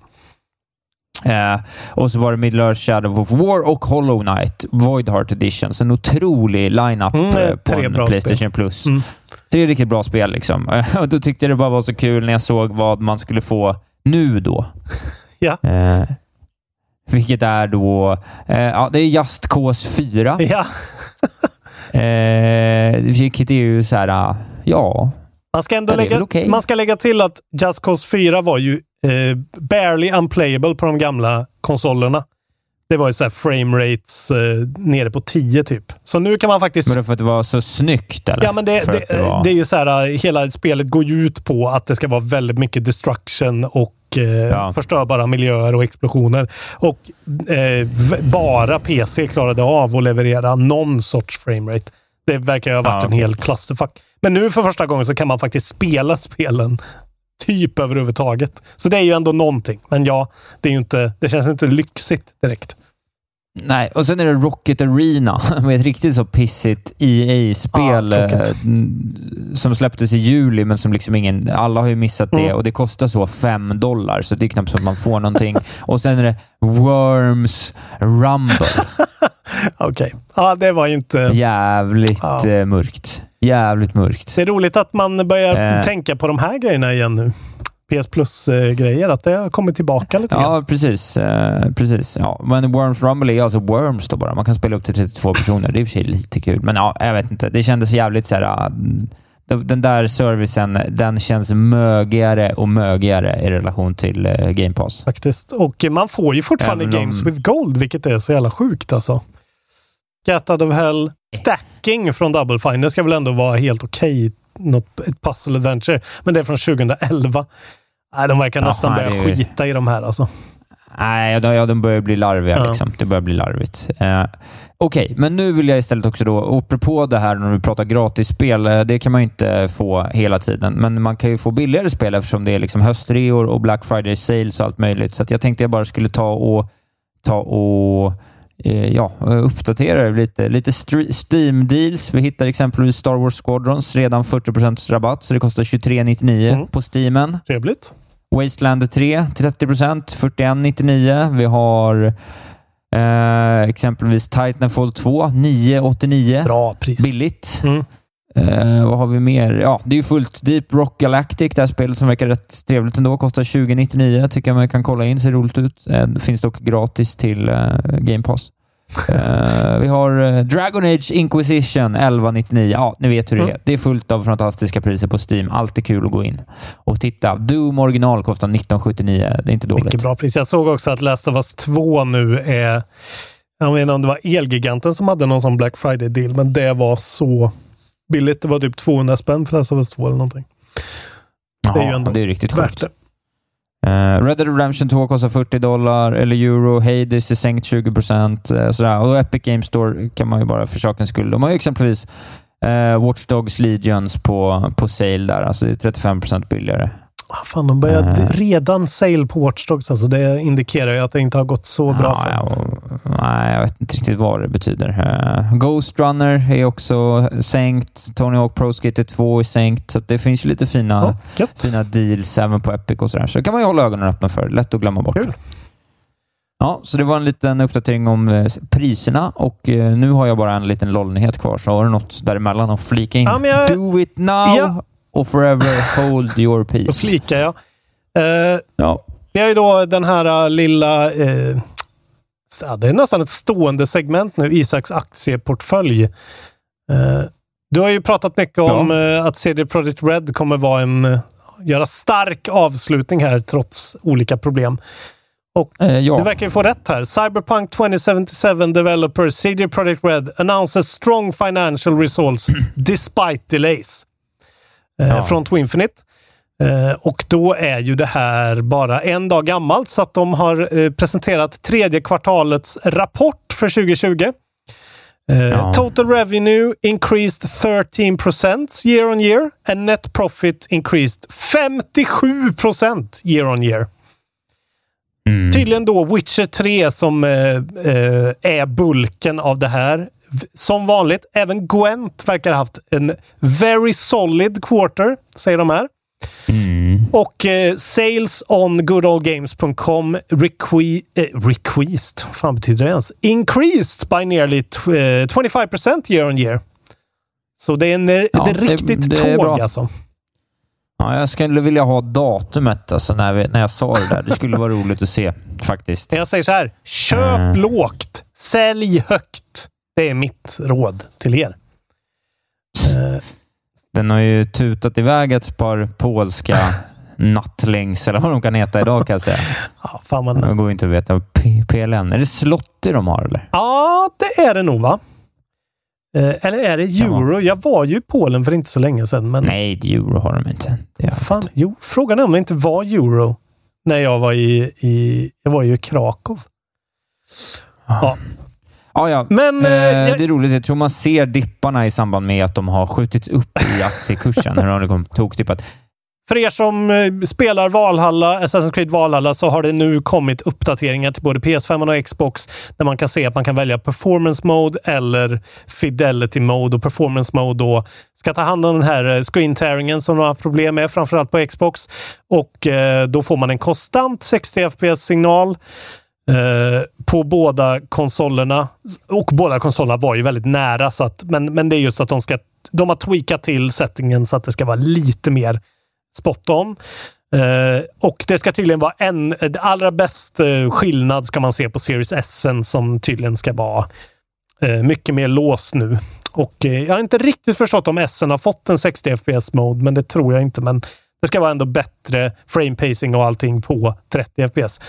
Speaker 9: Eh, och så var det Middle Earth Shadow of War och Hollow Knight Void Heart Edition. Så en otrolig line-up
Speaker 10: Mm,
Speaker 9: eh, på en Playstation
Speaker 10: spel.
Speaker 9: Plus.
Speaker 10: Mm.
Speaker 9: Tre riktigt bra spel liksom. Och då tyckte jag det bara var så kul när jag såg vad man skulle få nu då.
Speaker 10: Ja.
Speaker 9: Eh, vilket är då... Eh, ja, det är Just Cause 4.
Speaker 10: Ja.
Speaker 9: Eh, vilket är ju så här... Ja,
Speaker 10: Man ska ändå lägga,
Speaker 9: okej.
Speaker 10: man ska lägga till att Just Cause 4 var ju eh, barely unplayable på de gamla konsolerna. Det var ju så här frame rates eh, nere på 10 typ. Så nu kan man faktiskt...
Speaker 9: men det för att det var så snyggt eller?
Speaker 10: Ja, men det, det,
Speaker 9: det var-
Speaker 10: det är ju så här, eh, hela spelet går ju ut på att det ska vara väldigt mycket destruction och eh,
Speaker 9: Ja.
Speaker 10: förstörbara miljöer och explosioner. Och eh, bara PC klarade av att leverera någon sorts framerate. Det verkar ju ha varit
Speaker 9: Ja,
Speaker 10: en hel clusterfuck. Men nu för första gången så kan man faktiskt spela spelen typ överhuvudtaget. Så det är ju ändå någonting. Men ja, det är ju inte, det känns inte lyxigt direkt.
Speaker 9: Nej, och sen är det Rocket Arena med ett riktigt så pissigt EA-spel
Speaker 10: tråkigt.
Speaker 9: eh, som släpptes i juli, men som liksom ingen... Alla har ju missat det
Speaker 10: Mm.
Speaker 9: och det kostar så 5 dollar, så det är knappt så att man får någonting. och sen är det Worms Rumble.
Speaker 10: Okej. Ja, det var inte...
Speaker 9: Jävligt
Speaker 10: Ja.
Speaker 9: eh, mörkt. Jävligt mörkt.
Speaker 10: Det är roligt att man börjar
Speaker 9: Eh.
Speaker 10: tänka på de här grejerna igen nu. PS Plus-grejer, att det har kommit tillbaka lite.
Speaker 9: Ja, precis. Eh, precis. Ja. Men Worms Rumble är alltså Worms då bara. Man kan spela upp till 32 personer. Det är i och för sig lite kul, men ja, jag vet inte. Det kändes jävligt så här... ah, den- där servicen, den känns mögigare och mögigare i relation till eh, Game Pass.
Speaker 10: Faktiskt. Och man får ju fortfarande
Speaker 9: Även om-
Speaker 10: Games with Gold, vilket är så jävla sjukt alltså. Get Out of Hell. Stacking från Double Fine. Det ska väl ändå vara helt okej. Något, ett puzzle adventure. Men det är från 2011. Nej, de verkar nästan börja
Speaker 9: ju-
Speaker 10: skita i de här alltså.
Speaker 9: Nej, ja, de, ja, de börjar bli larviga.
Speaker 10: Ja.
Speaker 9: Liksom. Det börjar bli larvigt. Eh, Okej, men nu vill jag istället också då, apropå det här när vi pratar gratisspel, eh, det kan man ju inte få hela tiden, men man kan ju få billigare spel eftersom det är liksom höstreor och Black Friday sales och allt möjligt. Så jag tänkte jag bara skulle ta och, ta och ja, uppdatera det lite. Lite stre- Steam-deals. Vi hittar exempelvis Star Wars Squadrons, redan 40% rabatt, så det kostar 23,99
Speaker 10: Mm.
Speaker 9: på Steamen.
Speaker 10: Trevligt.
Speaker 9: Wasteland 3 30 41,99. Vi har eh, exempelvis Titanfall 2 9,89.
Speaker 10: Bra pris.
Speaker 9: Billigt.
Speaker 10: Mm.
Speaker 9: Eh, vad har vi mer? Ja, det är ju fullt. Deep Rock Galactic, det här spelet som verkar rätt trevligt ändå, kostar 20,99. Tycker jag man kan kolla in, ser roligt ut. Eh, finns dock gratis till eh, Game Pass. Eh, vi har eh, Dragon Age Inquisition 11,99. Ja, ni vet hur det är. Det är fullt av fantastiska priser på Steam. Alltid kul att gå in och titta. Doom original kostar 19,79. Det är inte dåligt.
Speaker 10: Mycket bra pris. Jag såg också att Last of Us 2 nu är... Jag vet inte om det var Elgiganten som hade någon sån Black Friday-deal, men det var så billigt. Det var typ 200 spänn för Last of Us 2 eller någonting. det är ju
Speaker 9: Jaha,
Speaker 10: ändå
Speaker 9: det är riktigt
Speaker 10: Värt det.
Speaker 9: Uh, Red Dead Redemption 2 kostar 40 dollar, eller euro. Hades är sänkt 20 procent. sådär. Och Epic Games Store kan man ju bara för sakens skull. De har ju exempelvis uh, Watch Dogs Legions på, på sale där. Alltså det är 35 procent billigare.
Speaker 10: Ah, fan, de börjar
Speaker 9: Eh.
Speaker 10: redan sale på Watch Dogs. Alltså det indikerar ju att det inte har gått så bra
Speaker 9: Ja,
Speaker 10: för dem.
Speaker 9: nej, jag vet inte riktigt vad det betyder. Uh, Ghost Runner är också sänkt. Tony Hawk Pro Skater 2 är sänkt. Så det finns lite fina,
Speaker 10: gött.
Speaker 9: fina deals även på Epic och sådär. Så det kan man ju hålla ögonen öppna för. Lätt att glömma bort.
Speaker 10: Kul.
Speaker 9: Ja, så det var en liten uppdatering om eh, priserna och eh, nu har jag bara en liten LOL-nyhet kvar. Så har du något däremellan att flika in?
Speaker 10: Ja, jag-
Speaker 9: Do it now
Speaker 10: Ja.
Speaker 9: Och forever hold your
Speaker 10: Då
Speaker 9: peace.
Speaker 10: flikar jag. Eh,
Speaker 9: Ja.
Speaker 10: Vi har ju då den här uh, lilla... Eh, ja, det är nästan ett stående segment nu, Isaks aktieportfölj. Eh, du har ju pratat mycket om eh, att CD Projekt Red kommer vara en, eh, göra stark avslutning här trots olika problem. Och
Speaker 9: Eh, ja.
Speaker 10: du verkar ju få rätt här. Cyberpunk 2077 developer CD Projekt Red announces strong financial results despite delays. Eh,
Speaker 9: Ja.
Speaker 10: Från Twinfinite. Eh, och då är ju det här bara en dag gammalt så att de har eh, presenterat tredje kvartalets rapport för 2020. Eh,
Speaker 9: Ja.
Speaker 10: Total revenue increased 13 year on year and net profit increased 57% year on year.
Speaker 9: Mm.
Speaker 10: Tydligen då Witcher 3 som eh, eh, är bulken av det här. Som vanligt, även Gwent verkar ha haft en very solid quarter, säger de här.
Speaker 9: Mm.
Speaker 10: Och eh, sales on goodoldgames.com requi eh, requeased. Vad fan betyder det ens? Increased by nearly tw- eh, 25% year on year. Så det är, en,
Speaker 9: Ja,
Speaker 10: det är
Speaker 9: det-
Speaker 10: riktigt
Speaker 9: det är
Speaker 10: tåg alltså.
Speaker 9: Ja, jag skulle vilja ha datumet alltså, när, vi, när jag sa det där. Det skulle vara roligt att se faktiskt.
Speaker 10: Jag säger så här. Köp
Speaker 9: Mm.
Speaker 10: lågt. Sälj högt. Det är mitt råd till er. Eh,
Speaker 9: Den har ju tutat iväg ett par polska nattlängs, eller vad de kan heta idag kan jag säga.
Speaker 10: ja, fan man...
Speaker 9: Det går inte att veta. P- PLN. Är det Slotty de har eller?
Speaker 10: Ja, det är det nog va? Eh, eller är det euro? Jag var ju i Polen för inte så länge sedan. Men
Speaker 9: Nej, euro har de inte. Det
Speaker 10: fan, jo, frågan är om det inte var euro när jag var i, i, jag var ju i Krakow. Ja.
Speaker 9: Ja, ja.
Speaker 10: Men,
Speaker 9: eh,
Speaker 10: eh, jag-
Speaker 9: det är roligt. Jag tror man ser dipparna i samband med att de har skjutits upp i aktiekursen. Hur det kommit tokdippat?
Speaker 10: För er som eh, spelar Valhalla, Assassin's Creed Valhalla, så har det nu kommit uppdateringar till både PS5 och Xbox där man kan se att man kan välja Performance Mode eller Fidelity Mode. Och Performance Mode då ska ta hand om den här eh, screen tearingen som de har haft problem med, framförallt på Xbox. Och eh, då får man en konstant 60 FPS-signal eh, på båda konsolerna. Och båda konsolerna var ju väldigt nära, så att, men, men det är just att de ska de har tweakat till settingen så att det ska vara lite mer spot on. Eh, och det ska tydligen vara en, det allra bäst eh, skillnad ska man se på Series S som tydligen ska vara eh, mycket mer låst nu. Och eh, jag har inte riktigt förstått om S har fått en 60 FPS mode, men det tror jag inte. Men det ska vara ändå bättre frame pacing och allting på 30 FPS.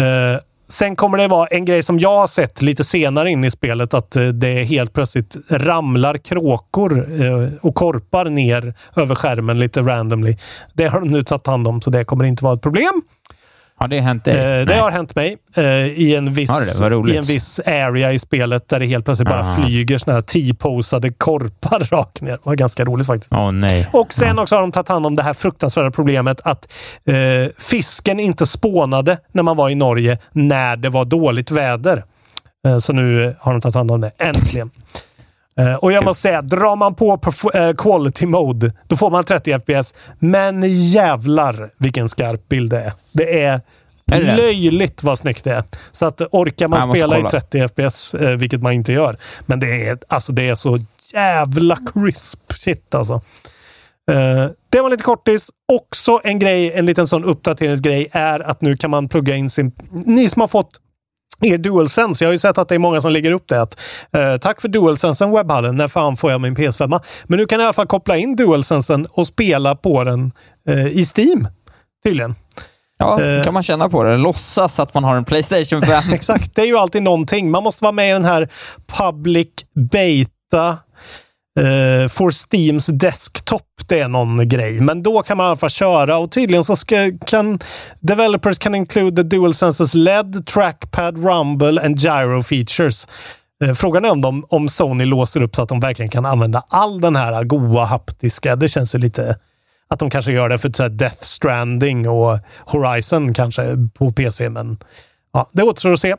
Speaker 10: Eh, Sen kommer det vara en grej som jag har sett lite senare in i spelet, att eh, det helt plötsligt ramlar kråkor eh, och korpar ner över skärmen lite randomly. Det har de nu tagit hand om, så det kommer inte vara ett problem.
Speaker 9: Har det hänt dig?
Speaker 10: Eh, det har hänt mig eh, i, en viss,
Speaker 9: det?
Speaker 10: I en viss area i spelet där det helt plötsligt bara
Speaker 9: Aha.
Speaker 10: flyger såna här T-posade korpar rakt ner. Det var ganska roligt faktiskt.
Speaker 9: Åh nej.
Speaker 10: Och sen också har de tagit hand om det här fruktansvärda problemet att eh, fisken inte spånade när man var i Norge när det var dåligt väder. Eh, så nu har de tagit hand om det. Äntligen! Eh, och jag måste säga, drar man på eh, quality mode, då får man 30 FPS. Men jävlar vilken skarp bild det är. Det är,
Speaker 9: Är det det?
Speaker 10: löjligt vad snyggt det är. Så att orkar man
Speaker 9: måste
Speaker 10: spela i
Speaker 9: kolla.
Speaker 10: 30 FPS, eh, vilket man inte gör. Men det är, alltså, det är så jävla crisp shit alltså. Det var lite kortis. Också en grej, en liten sån uppdateringsgrej är att nu kan man plugga in sin... Ni som har fått er DualSense. Jag har ju sett att det är många som lägger upp det. Att, eh, tack för DualSensen webbhallen. När fan får jag min PS5? Men nu kan jag i alla fall koppla in DualSensen och spela på den eh, i Steam. Tydligen.
Speaker 9: Ja,
Speaker 10: Eh.
Speaker 9: kan man känna på det. Låtsas att man har en Playstation 5.
Speaker 10: Exakt, det är ju alltid någonting. Man måste vara med i den här public beta Eh, uh, for Steams desktop. Det är någon grej, men då kan man i alla fall köra och tydligen så ska, kan developers can include the DualSenses LED, trackpad, rumble and gyro features. Uh, Frågan är om, de, om Sony låser upp så att de verkligen kan använda all den här goa haptiska. Det känns ju lite att de kanske gör det för så Death Stranding och Horizon kanske på PC, men ja, det återstår att se.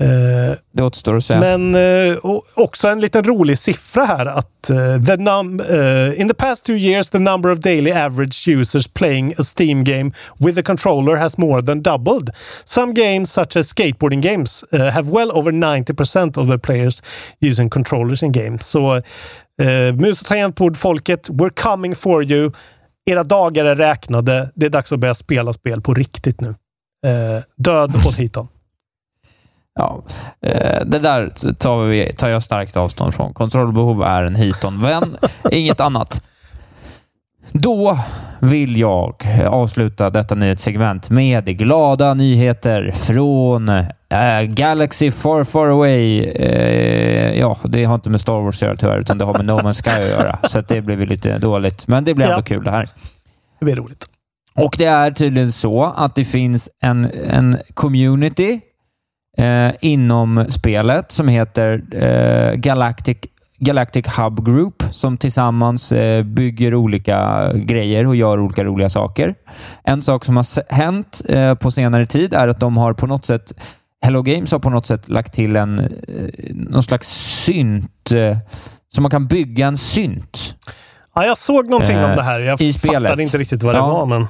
Speaker 10: Eh,
Speaker 9: Det återstår att säga.
Speaker 10: men eh, också en liten rolig siffra här att eh, the num eh, in the past two years the number of daily average users playing a Steam game with a controller has more than doubled. Some games such as skateboarding games eh, have well over 90% of the players using controllers in games. Så mus och tangentbord-folket, we're coming for you. Era dagar är räknade. Det är dags att börja spela spel på riktigt nu. Död åt hiton.
Speaker 9: Ja, eh, det där tar, vi, tar jag starkt avstånd från. Kontrollbehov är en hiton-vän, inget annat. Då vill jag avsluta detta nyhetssegment med glada nyheter från eh, Galaxy Far Far Away. Eh, ja, det har inte med Star Wars att göra tyvärr, utan det har med No Man's Sky att göra. Så det blev lite dåligt, men det blir ändå
Speaker 10: Ja.
Speaker 9: kul det här.
Speaker 10: Det blir roligt.
Speaker 9: Och det är tydligen så att det finns en, en community eh, inom spelet som heter eh, Galactic, Galactic Hub Group som tillsammans eh, bygger olika grejer och gör olika roliga saker. En sak som har hänt eh, på senare tid är att de har på något sätt Hello Games har på något sätt lagt till en eh, någon slags synt så man kan bygga en synt.
Speaker 10: Ja, jag såg någonting om det här. Jag
Speaker 9: i
Speaker 10: fattade
Speaker 9: spelet.
Speaker 10: inte riktigt vad det
Speaker 9: Ja.
Speaker 10: var, men...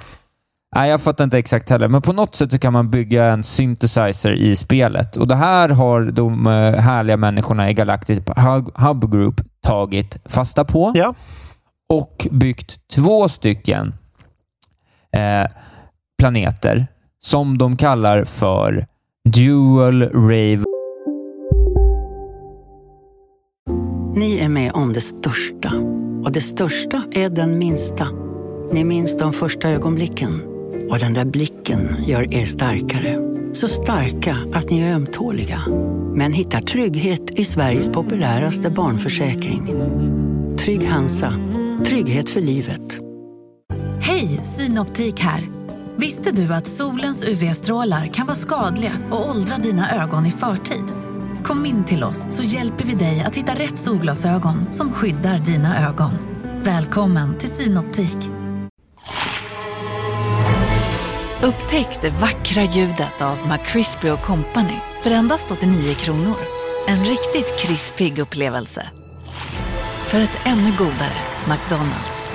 Speaker 9: Nej, jag fattar inte exakt heller, men på något sätt så kan man bygga en synthesizer i spelet. Och Det här har de eh, härliga människorna i Galactic Hub- Hub Group tagit fasta på
Speaker 10: Ja.
Speaker 9: och byggt två stycken eh, planeter som de kallar för Dual Rave
Speaker 11: Ni är med om det största. Och det största är den minsta. Ni minns de första ögonblicken. Och den där blicken gör er starkare. Så starka att ni är ömtåliga. Men hittar trygghet i Sveriges populäraste barnförsäkring. Trygg Hansa. Trygghet för livet.
Speaker 12: Hej, Synoptik här. Visste du att solens UV-strålar kan vara skadliga och åldra dina ögon i förtid? Kom in till oss så hjälper vi dig att hitta rätt solglasögon som skyddar dina ögon. Välkommen till Synoptik. Upptäck det vackra ljudet av McCrispy Company för endast 89 kronor. En riktigt krispig upplevelse. För ett ännu godare McDonalds.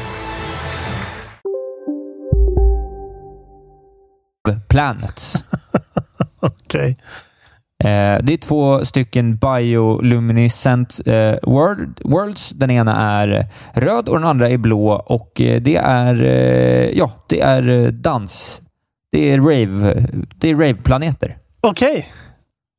Speaker 9: Planets.
Speaker 10: Okej.
Speaker 9: Eh, det är två stycken bioluminescent eh, world, worlds. Den ena är röd och den andra är blå och eh, det är, eh, ja, det är dans. Det är rave, det är rave-planeter.
Speaker 10: Okej.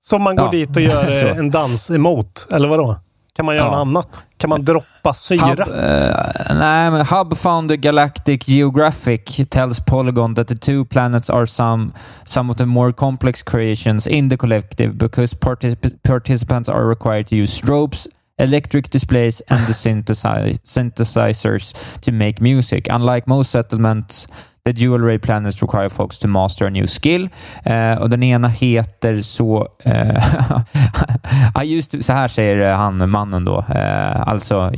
Speaker 10: Så man går
Speaker 9: Ja,
Speaker 10: dit och gör en dans emot, eller vadå? Kan man göra
Speaker 9: Ja.
Speaker 10: något annat? Kan man droppa syra?
Speaker 9: Hub, eh, nej, men Hub Founder Galactic Geographic tells Polygon that the two planets are some, some of the more complex creations in the collective because particip- participants are required to use strobes, electric displays, and the synthesi- synthesizers to make music. Unlike most settlements, the dual ray planets require folks to master a new skill. Eh, och den ena heter så... Eh, I used to, så här säger han, mannen då, eh, alltså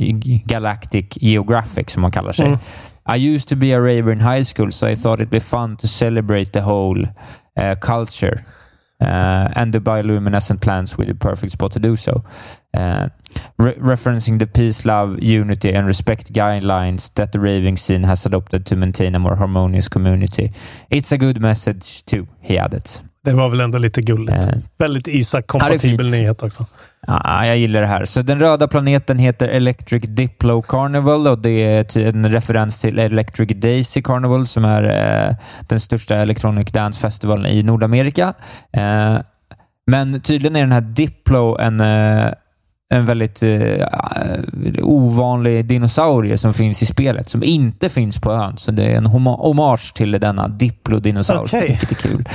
Speaker 9: Galactic Geographic som man kallar sig.
Speaker 10: Mm.
Speaker 9: I used to be a raver in high school, so I thought it'd be fun to celebrate the whole uh, culture. Uh, and the bioluminescent plants with the perfect spot to do so. Uh, re- referencing the peace, love, unity, and respect guidelines that the raving scene has adopted to maintain a more harmonious community. It's a good message too, he added.
Speaker 10: Det var väl ändå lite gulligt.
Speaker 9: Eh,
Speaker 10: Väldigt Isak-kompatibel nyhet också.
Speaker 9: Ja, jag gillar det här. Så den röda planeten heter Electric Diplo Carnival och det är en referens till Electric Daisy Carnival som är eh, den största electronic dance festivalen i Nordamerika. Eh, men tydligen är den här Diplo en, eh, en väldigt eh, ovanlig dinosaurie som finns i spelet, som inte finns på ön. Så det är en hommage till denna Diplo-dinosaurie,
Speaker 10: Okej.
Speaker 9: vilket är kul.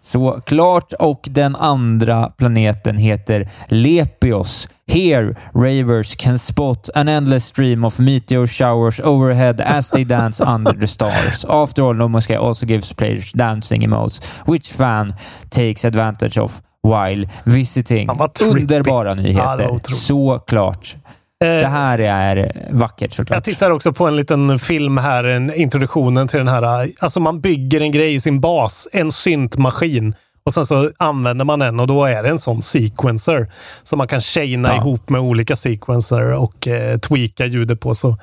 Speaker 9: Så klart. Och den andra planeten heter Lepios. Here, ravers can spot an endless stream of meteor showers overhead as they dance under the stars. After all, No Man's Sky also gives players dancing emotes, which fan takes advantage of while visiting. Underbara
Speaker 10: Ja,
Speaker 9: nyheter.
Speaker 10: otroligt.
Speaker 9: Såklart. Det här är vackert såklart.
Speaker 10: Jag tittar också på en liten film här, en introduktionen till den här. Alltså man bygger en grej i sin bas, en syntmaskin. Och sen så använder man den och då är det en sån sequencer. Som man kan chaina
Speaker 9: Ja.
Speaker 10: ihop med olika sequencer och eh, tweaka ljudet på. Så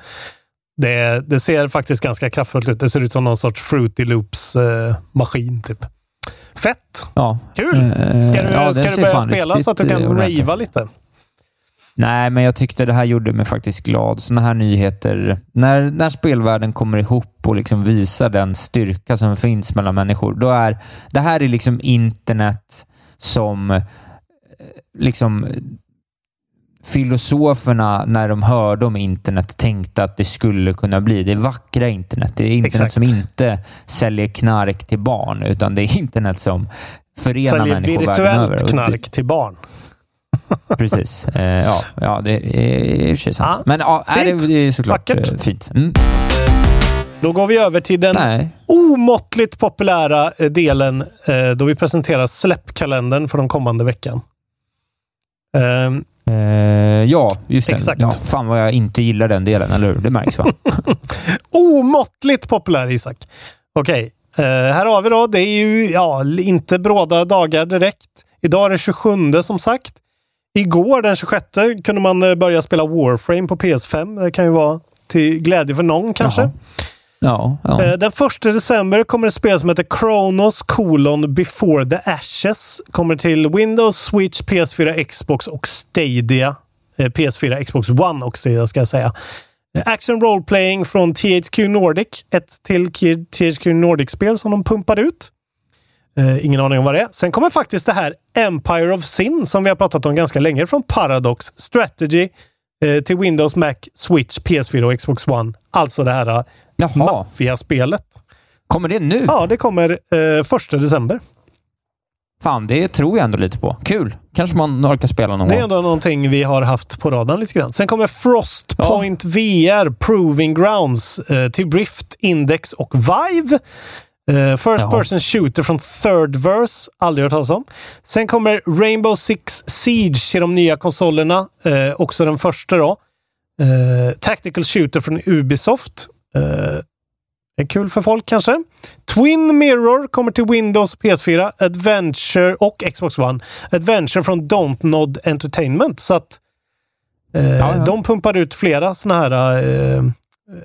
Speaker 10: det, det ser faktiskt ganska kraftfullt ut. Det ser ut som någon sorts Fruity Loops-maskin. typ. Fett!
Speaker 9: Ja.
Speaker 10: Kul!
Speaker 9: Eh,
Speaker 10: Ska du,
Speaker 9: ja,
Speaker 10: ska du börja spela så att du kan
Speaker 9: eh,
Speaker 10: ravea lite?
Speaker 9: Nej, men jag tyckte det här gjorde mig faktiskt glad. Såna här nyheter, när, när spelvärlden kommer ihop och liksom visar den styrka som finns mellan människor, då är det här är liksom internet som eh, liksom filosoferna när de hörde om internet tänkte att det skulle kunna bli. Det vackra internet. Det är internet
Speaker 10: Exakt.
Speaker 9: som inte säljer knark till barn, utan det är internet som förenar
Speaker 10: Säljer
Speaker 9: människor världen över.
Speaker 10: virtuellt
Speaker 9: Och det-
Speaker 10: knark till barn.
Speaker 9: Precis. Eh, ja, ja, det är i och för sig sant.
Speaker 10: Ja,
Speaker 9: Men ja, är det, det är såklart
Speaker 10: Vackert.
Speaker 9: eh, fint. Mm.
Speaker 10: Då går vi över till den
Speaker 9: Nej.
Speaker 10: omåttligt populära eh, delen eh, då vi presenterar släppkalendern för den kommande veckan. Ehm,
Speaker 9: Eh, ja, just det.
Speaker 10: Exakt.
Speaker 9: Ja, fan vad jag inte gillar den delen, eller hur? Det märks va?
Speaker 10: omåttligt populär, Isak. Okej, eh, här har vi då. Det är ju ja, inte bråda dagar direkt. Idag är det 27 som sagt. Igår den 26 kunde man eh, börja spela Warframe på PS5. Det kan ju vara till glädje för någon kanske.
Speaker 9: Jaha. Ja, ja.
Speaker 10: Eh, den 1 december kommer ett spel som heter Kronos colon Before the Ashes. Kommer till Windows, Switch, PS4, Xbox och Stadia. Eh, PS4, Xbox One och Stadia ska jag säga. Eh, action Role Playing från THQ Nordic. Ett till THQ Nordic-spel som de pumpade ut. Eh, ingen aning om vad det är. Sen kommer faktiskt det här Empire of Sin som vi har pratat om ganska länge från Paradox Strategy eh, till Windows, Mac, Switch, PS4 och Xbox One. Alltså det här
Speaker 9: Jaha.
Speaker 10: maffiaspelet.
Speaker 9: Kommer det nu?
Speaker 10: Ja, det kommer eh, första december.
Speaker 9: Fan, det tror jag ändå lite på. Kul. Kanske man orkar spela någon
Speaker 10: Det är
Speaker 9: gång.
Speaker 10: ändå någonting vi har haft på radarn lite grann. Sen kommer Frostpoint VR Proving Grounds eh, till Rift, Index och Vive. Eh, First
Speaker 9: Jaha.
Speaker 10: person shooter från Third Verse. Aldrig hört talas om. Sen kommer Rainbow Six Siege till de nya konsolerna. Eh, också den första då. Eh, Tactical shooter från Ubisoft. Eh, är kul för folk kanske. Twin Mirror kommer till Windows och PS4. Adventure och Xbox One. Adventure från Don't Nod Entertainment. Så att eh,
Speaker 9: ja.
Speaker 10: de pumpar ut flera såna här eh,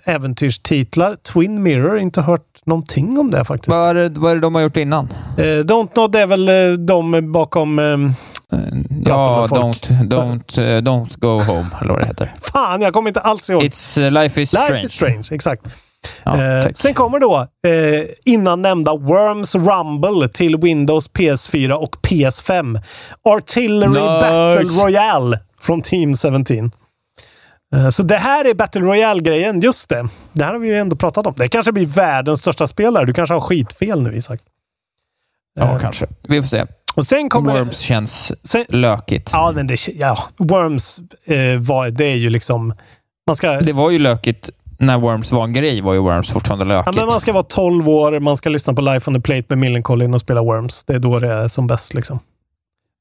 Speaker 10: äventyrstitlar. Twin Mirror, inte hört någonting om det faktiskt.
Speaker 9: Vad är, det, vad är det de har gjort innan?
Speaker 10: Eh, Don't Nod är väl eh, de bakom...
Speaker 9: Ja, don't, don't, eh, don't go home, eller vad det heter.
Speaker 10: fan, jag kommer inte alls ihåg.
Speaker 9: It's, eh, life is
Speaker 10: Life
Speaker 9: strange.
Speaker 10: is strange, exakt.
Speaker 9: Ja,
Speaker 10: Eh, sen kommer då eh, innan nämnda Worms Rumble till Windows, PS4 och PS5. Artillery
Speaker 9: Nice.
Speaker 10: Battle Royale från Team 17. Eh, Så det här är Battle Royale-grejen. Just det. Det här har vi ju ändå pratat om. Det kanske blir världens största spelare. Du kanske har skitfel nu, Isak.
Speaker 9: Ja,
Speaker 10: Eh,
Speaker 9: kanske. Vi får se.
Speaker 10: Och sen kommer...
Speaker 9: Worms känns
Speaker 10: Sen,
Speaker 9: lökigt.
Speaker 10: ja, men det, ja, Worms, eh, var, det är ju liksom... Man ska,
Speaker 9: Det var ju lökigt när Worms var en grej, var ju Worms fortfarande
Speaker 10: Ja,
Speaker 9: lökigt.
Speaker 10: men man ska vara 12 år, man ska lyssna på Life on the Plate med Millencolin och spela Worms. Det är då det är som bäst. Liksom.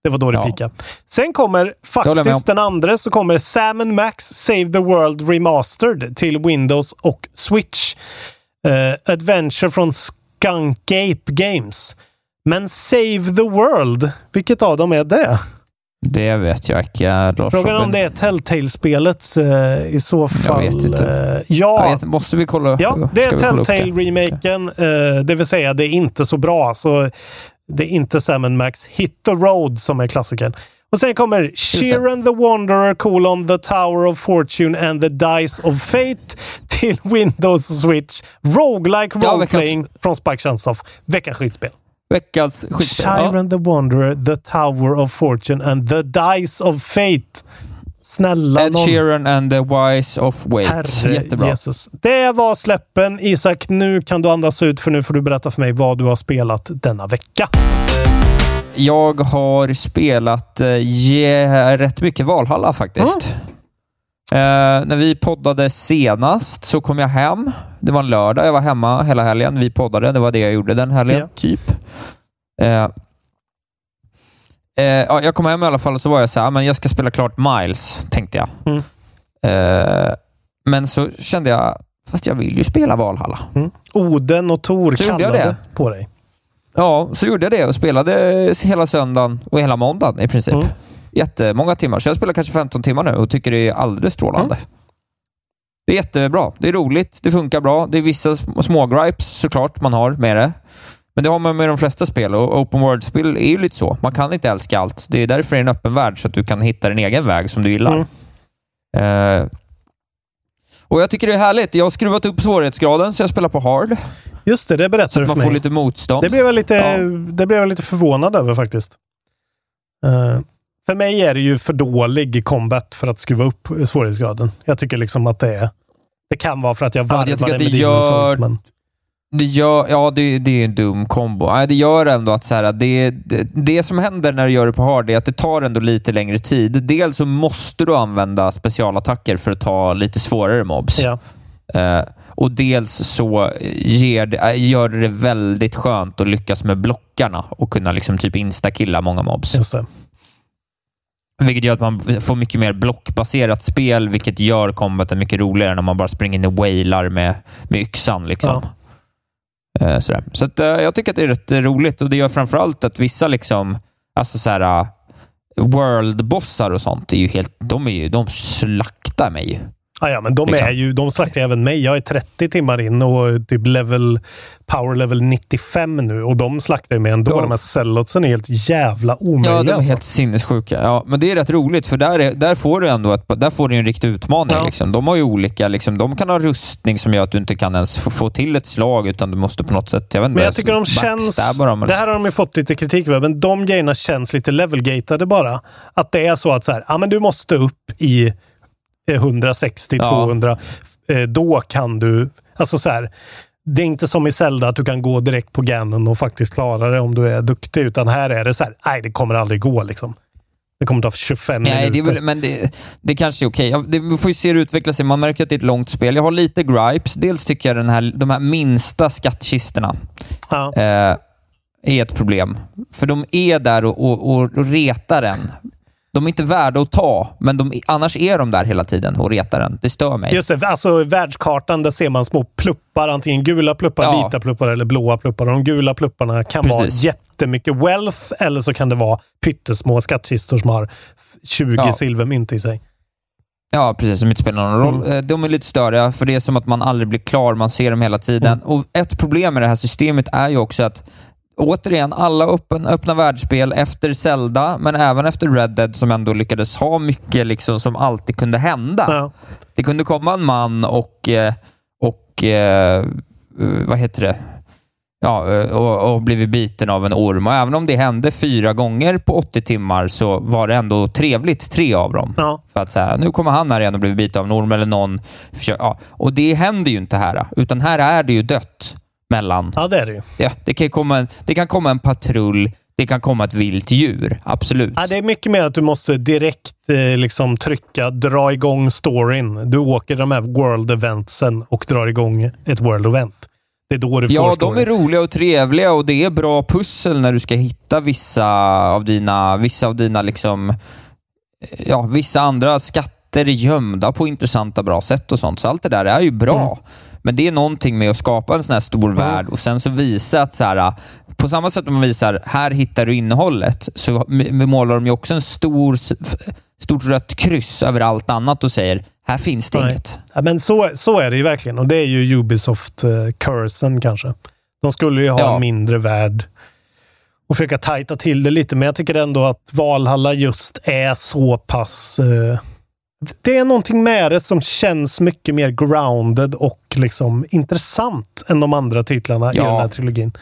Speaker 10: Det var då det
Speaker 9: Ja.
Speaker 10: peakade. Sen kommer faktiskt den andra, så kommer Sam Max Save the World Remastered till Windows och Switch. Eh, Adventure från Skunkgape Games. Men Save the World, vilket av dem är det?
Speaker 9: Det vet jag inte. Lars
Speaker 10: Frågan är om det är Telltale-spelet eh, i så fall.
Speaker 9: vet inte.
Speaker 10: Eh, ja,
Speaker 9: Jag vet, måste vi kolla?
Speaker 10: Ja, det är
Speaker 9: upp det?
Speaker 10: Telltale-remaken. eh, det vill säga, det är inte så bra. Så det är inte Sam Max Hit the Road som är klassikern. Och sen kommer Sheeran the Wanderer, colon, The Tower of Fortune and the Dice of Fate till Windows och Switch. Roguelike
Speaker 9: Ja,
Speaker 10: role-playing från Spike Chunsoft. Veckans skitspel.
Speaker 9: Veckans skitspel. Ja.
Speaker 10: Sheeran the Wanderer, The Tower of Fortune and the Dice of Fate. Snälla
Speaker 9: Ed
Speaker 10: nån.
Speaker 9: Sheeran and the Wise of Wait.
Speaker 10: Herre
Speaker 9: Jättebra.
Speaker 10: Jesus. Det var släppen. Isak, nu kan du andas ut för nu får du berätta för mig vad du har spelat denna vecka.
Speaker 9: Jag har spelat eh, ge, rätt mycket Valhalla faktiskt. Eh, när vi poddade senast så kom jag hem. Det var en lördag. Jag var hemma hela helgen. Vi poddade. Det var det jag gjorde den helgen,
Speaker 10: Ja.
Speaker 9: typ. Eh, eh, ja, jag kom hem i alla fall och så var jag så här, "Ah, men jag ska spela klart Miles, tänkte jag.
Speaker 10: Mm.
Speaker 9: Eh, men så kände jag, fast jag vill ju spela Valhalla.
Speaker 10: Oden och Tor
Speaker 9: Så gjorde jag
Speaker 10: kallade
Speaker 9: det.
Speaker 10: på dig.
Speaker 9: Ja, så gjorde jag det och spelade hela söndagen och hela måndagen i princip.
Speaker 10: Mm.
Speaker 9: Jättemånga timmar. Så jag spelar kanske 15 timmar nu och tycker det är alldeles strålande. Det är jättebra. Det är roligt. Det funkar bra. Det är vissa sm- små gripes såklart man har med det. Men det har man med de flesta spel och open world-spel är ju lite så. Man kan inte älska allt. Det är därför det är en öppen värld, så att du kan hitta din egen väg som du gillar. Eh, och Jag tycker det är härligt. Jag har skruvat upp svårighetsgraden, så jag spelar på hard.
Speaker 10: Just det, det
Speaker 9: Så
Speaker 10: berättade
Speaker 9: att
Speaker 10: du
Speaker 9: man
Speaker 10: för
Speaker 9: får
Speaker 10: mig.
Speaker 9: lite motstånd.
Speaker 10: Det blev jag lite,
Speaker 9: Ja.
Speaker 10: det blev jag lite förvånad över faktiskt. Eh, för mig är det ju för dålig combat för att skruva upp svårighetsgraden. Jag tycker liksom att det är... Det kan vara för att jag
Speaker 9: Ja,
Speaker 10: varvar
Speaker 9: jag
Speaker 10: det med
Speaker 9: gör-
Speaker 10: Souls, men...
Speaker 9: Det gör, ja, det, det är en dum kombo. Det gör ändå att så här, det, det, det som händer när du gör det på hard är att det tar ändå lite längre tid. Dels så måste du använda specialattacker för att ta lite svårare mobs.
Speaker 10: Ja.
Speaker 9: Eh, och dels så det, äh, gör det väldigt skönt att lyckas med blockarna och kunna liksom typ instakilla många mobs.
Speaker 10: Just det.
Speaker 9: Vilket gör att man får mycket mer blockbaserat spel, vilket gör combaten mycket roligare när man bara springer in och wailar med, med yxan. Liksom. Eh, sådär. Så att, eh, jag tycker att det är rätt roligt och det gör framförallt att vissa liksom, alltså eh, world-bossar och sånt, är ju helt, de, är ju, de slaktar mig ju.
Speaker 10: Ja, men de,
Speaker 9: Liksom.
Speaker 10: är ju, de slaktar ju även mig. Jag är 30 timmar in och typ level, power level 95 nu och de slaktar ju mig ändå.
Speaker 9: Ja.
Speaker 10: De här cellotsen är helt jävla omöjliga.
Speaker 9: Ja, de är
Speaker 10: alltså.
Speaker 9: helt sinnessjuka. Ja, men det är rätt roligt, för där, är, där får du ändå ett, där får du en riktig utmaning.
Speaker 10: Ja.
Speaker 9: Liksom. De har ju olika, liksom, de kan ha rustning som gör att du inte kan ens få, få till ett slag, utan du måste på något sätt, jag vet inte,
Speaker 10: Men jag tycker de känns...
Speaker 9: dem.
Speaker 10: Det här har de ju fått lite kritik för, men de grejerna känns lite levelgatade bara. Att det är så att så här, ja, men du måste upp i 160-200. Eh, Då kan du... Alltså så här, det är inte som i Zelda att du kan gå direkt på Ganon och faktiskt klara det om du är duktig, utan här är det så här, nej, det kommer aldrig gå liksom. Det kommer ta 25
Speaker 9: Nej, det
Speaker 10: minuter.
Speaker 9: väl, men det, det kanske är okej. Ja, det- Vi får ju se hur det utvecklar sig. Man märker att det är ett långt spel. Jag har lite gripes. Dels tycker jag den här, de här minsta skattkistorna
Speaker 10: Ja.
Speaker 9: eh, är ett problem. För de är där och, och, och, och retar en. De är inte värda att ta, men de, annars är de där hela tiden och retar en. Det stör mig.
Speaker 10: Just det, alltså världskartan, där ser man små pluppar. Antingen gula pluppar,
Speaker 9: Ja.
Speaker 10: vita pluppar eller blåa pluppar. De gula plupparna kan
Speaker 9: Precis.
Speaker 10: vara jättemycket wealth eller så kan det vara pyttesmå skattkistor som har 20
Speaker 9: Ja.
Speaker 10: silvermynt i sig.
Speaker 9: Ja, precis. Som inte spelar någon roll.
Speaker 10: Mm.
Speaker 9: Eh, De är lite störiga, för det är som att man aldrig blir klar. Man ser dem hela tiden.
Speaker 10: Mm.
Speaker 9: Och Ett problem med det här systemet är ju också att Återigen, alla öppen, öppna världsspel efter Zelda, men även efter Red Dead som ändå lyckades ha mycket liksom som alltid kunde hända.
Speaker 10: Ja.
Speaker 9: Det kunde komma en man och, eh, och eh, eh, vad heter det? Ja, och, och blivit biten av en orm. Och även om det hände fyra gånger på 80 timmar så var det ändå trevligt, tre av dem.
Speaker 10: Ja.
Speaker 9: För att så här, nu kommer han här igen och blivit biten av en orm eller någon. Ja. Och det händer ju inte här, utan här är det ju dött mellan...
Speaker 10: ja, det är det ju.
Speaker 9: Ja, det, kan komma en, det kan komma en patrull, det kan komma ett vilt djur. Absolut.
Speaker 10: Ja, det är mycket mer att du måste direkt eh, liksom trycka, dra igång storyn. Du åker de här world eventsen och drar igång ett world event. Det är då du får
Speaker 9: Ja, de
Speaker 10: storyn.
Speaker 9: är roliga och trevliga och det är bra pussel när du ska hitta vissa av dina, vissa av dina liksom, ja, vissa andra skatter gömda på intressanta, bra sätt och sånt. Så allt det där är ju bra.
Speaker 10: Mm.
Speaker 9: Men det är någonting med att skapa en sån här stor värld och sen så visa att så här, på samma sätt som man visar, här hittar du innehållet, så målar de ju också en stor, stort rött kryss över allt annat och säger, här finns det
Speaker 10: Nej.
Speaker 9: inget.
Speaker 10: Ja, men så, så är det ju verkligen och det är ju Ubisoft-cursen kanske. De skulle ju ha
Speaker 9: Ja.
Speaker 10: en mindre värld och försöka tajta till det lite, men jag tycker ändå att Valhalla just är så pass... Eh, det är någonting med det som känns mycket mer grounded och liksom intressant än de andra titlarna i
Speaker 9: Ja.
Speaker 10: den här trilogin.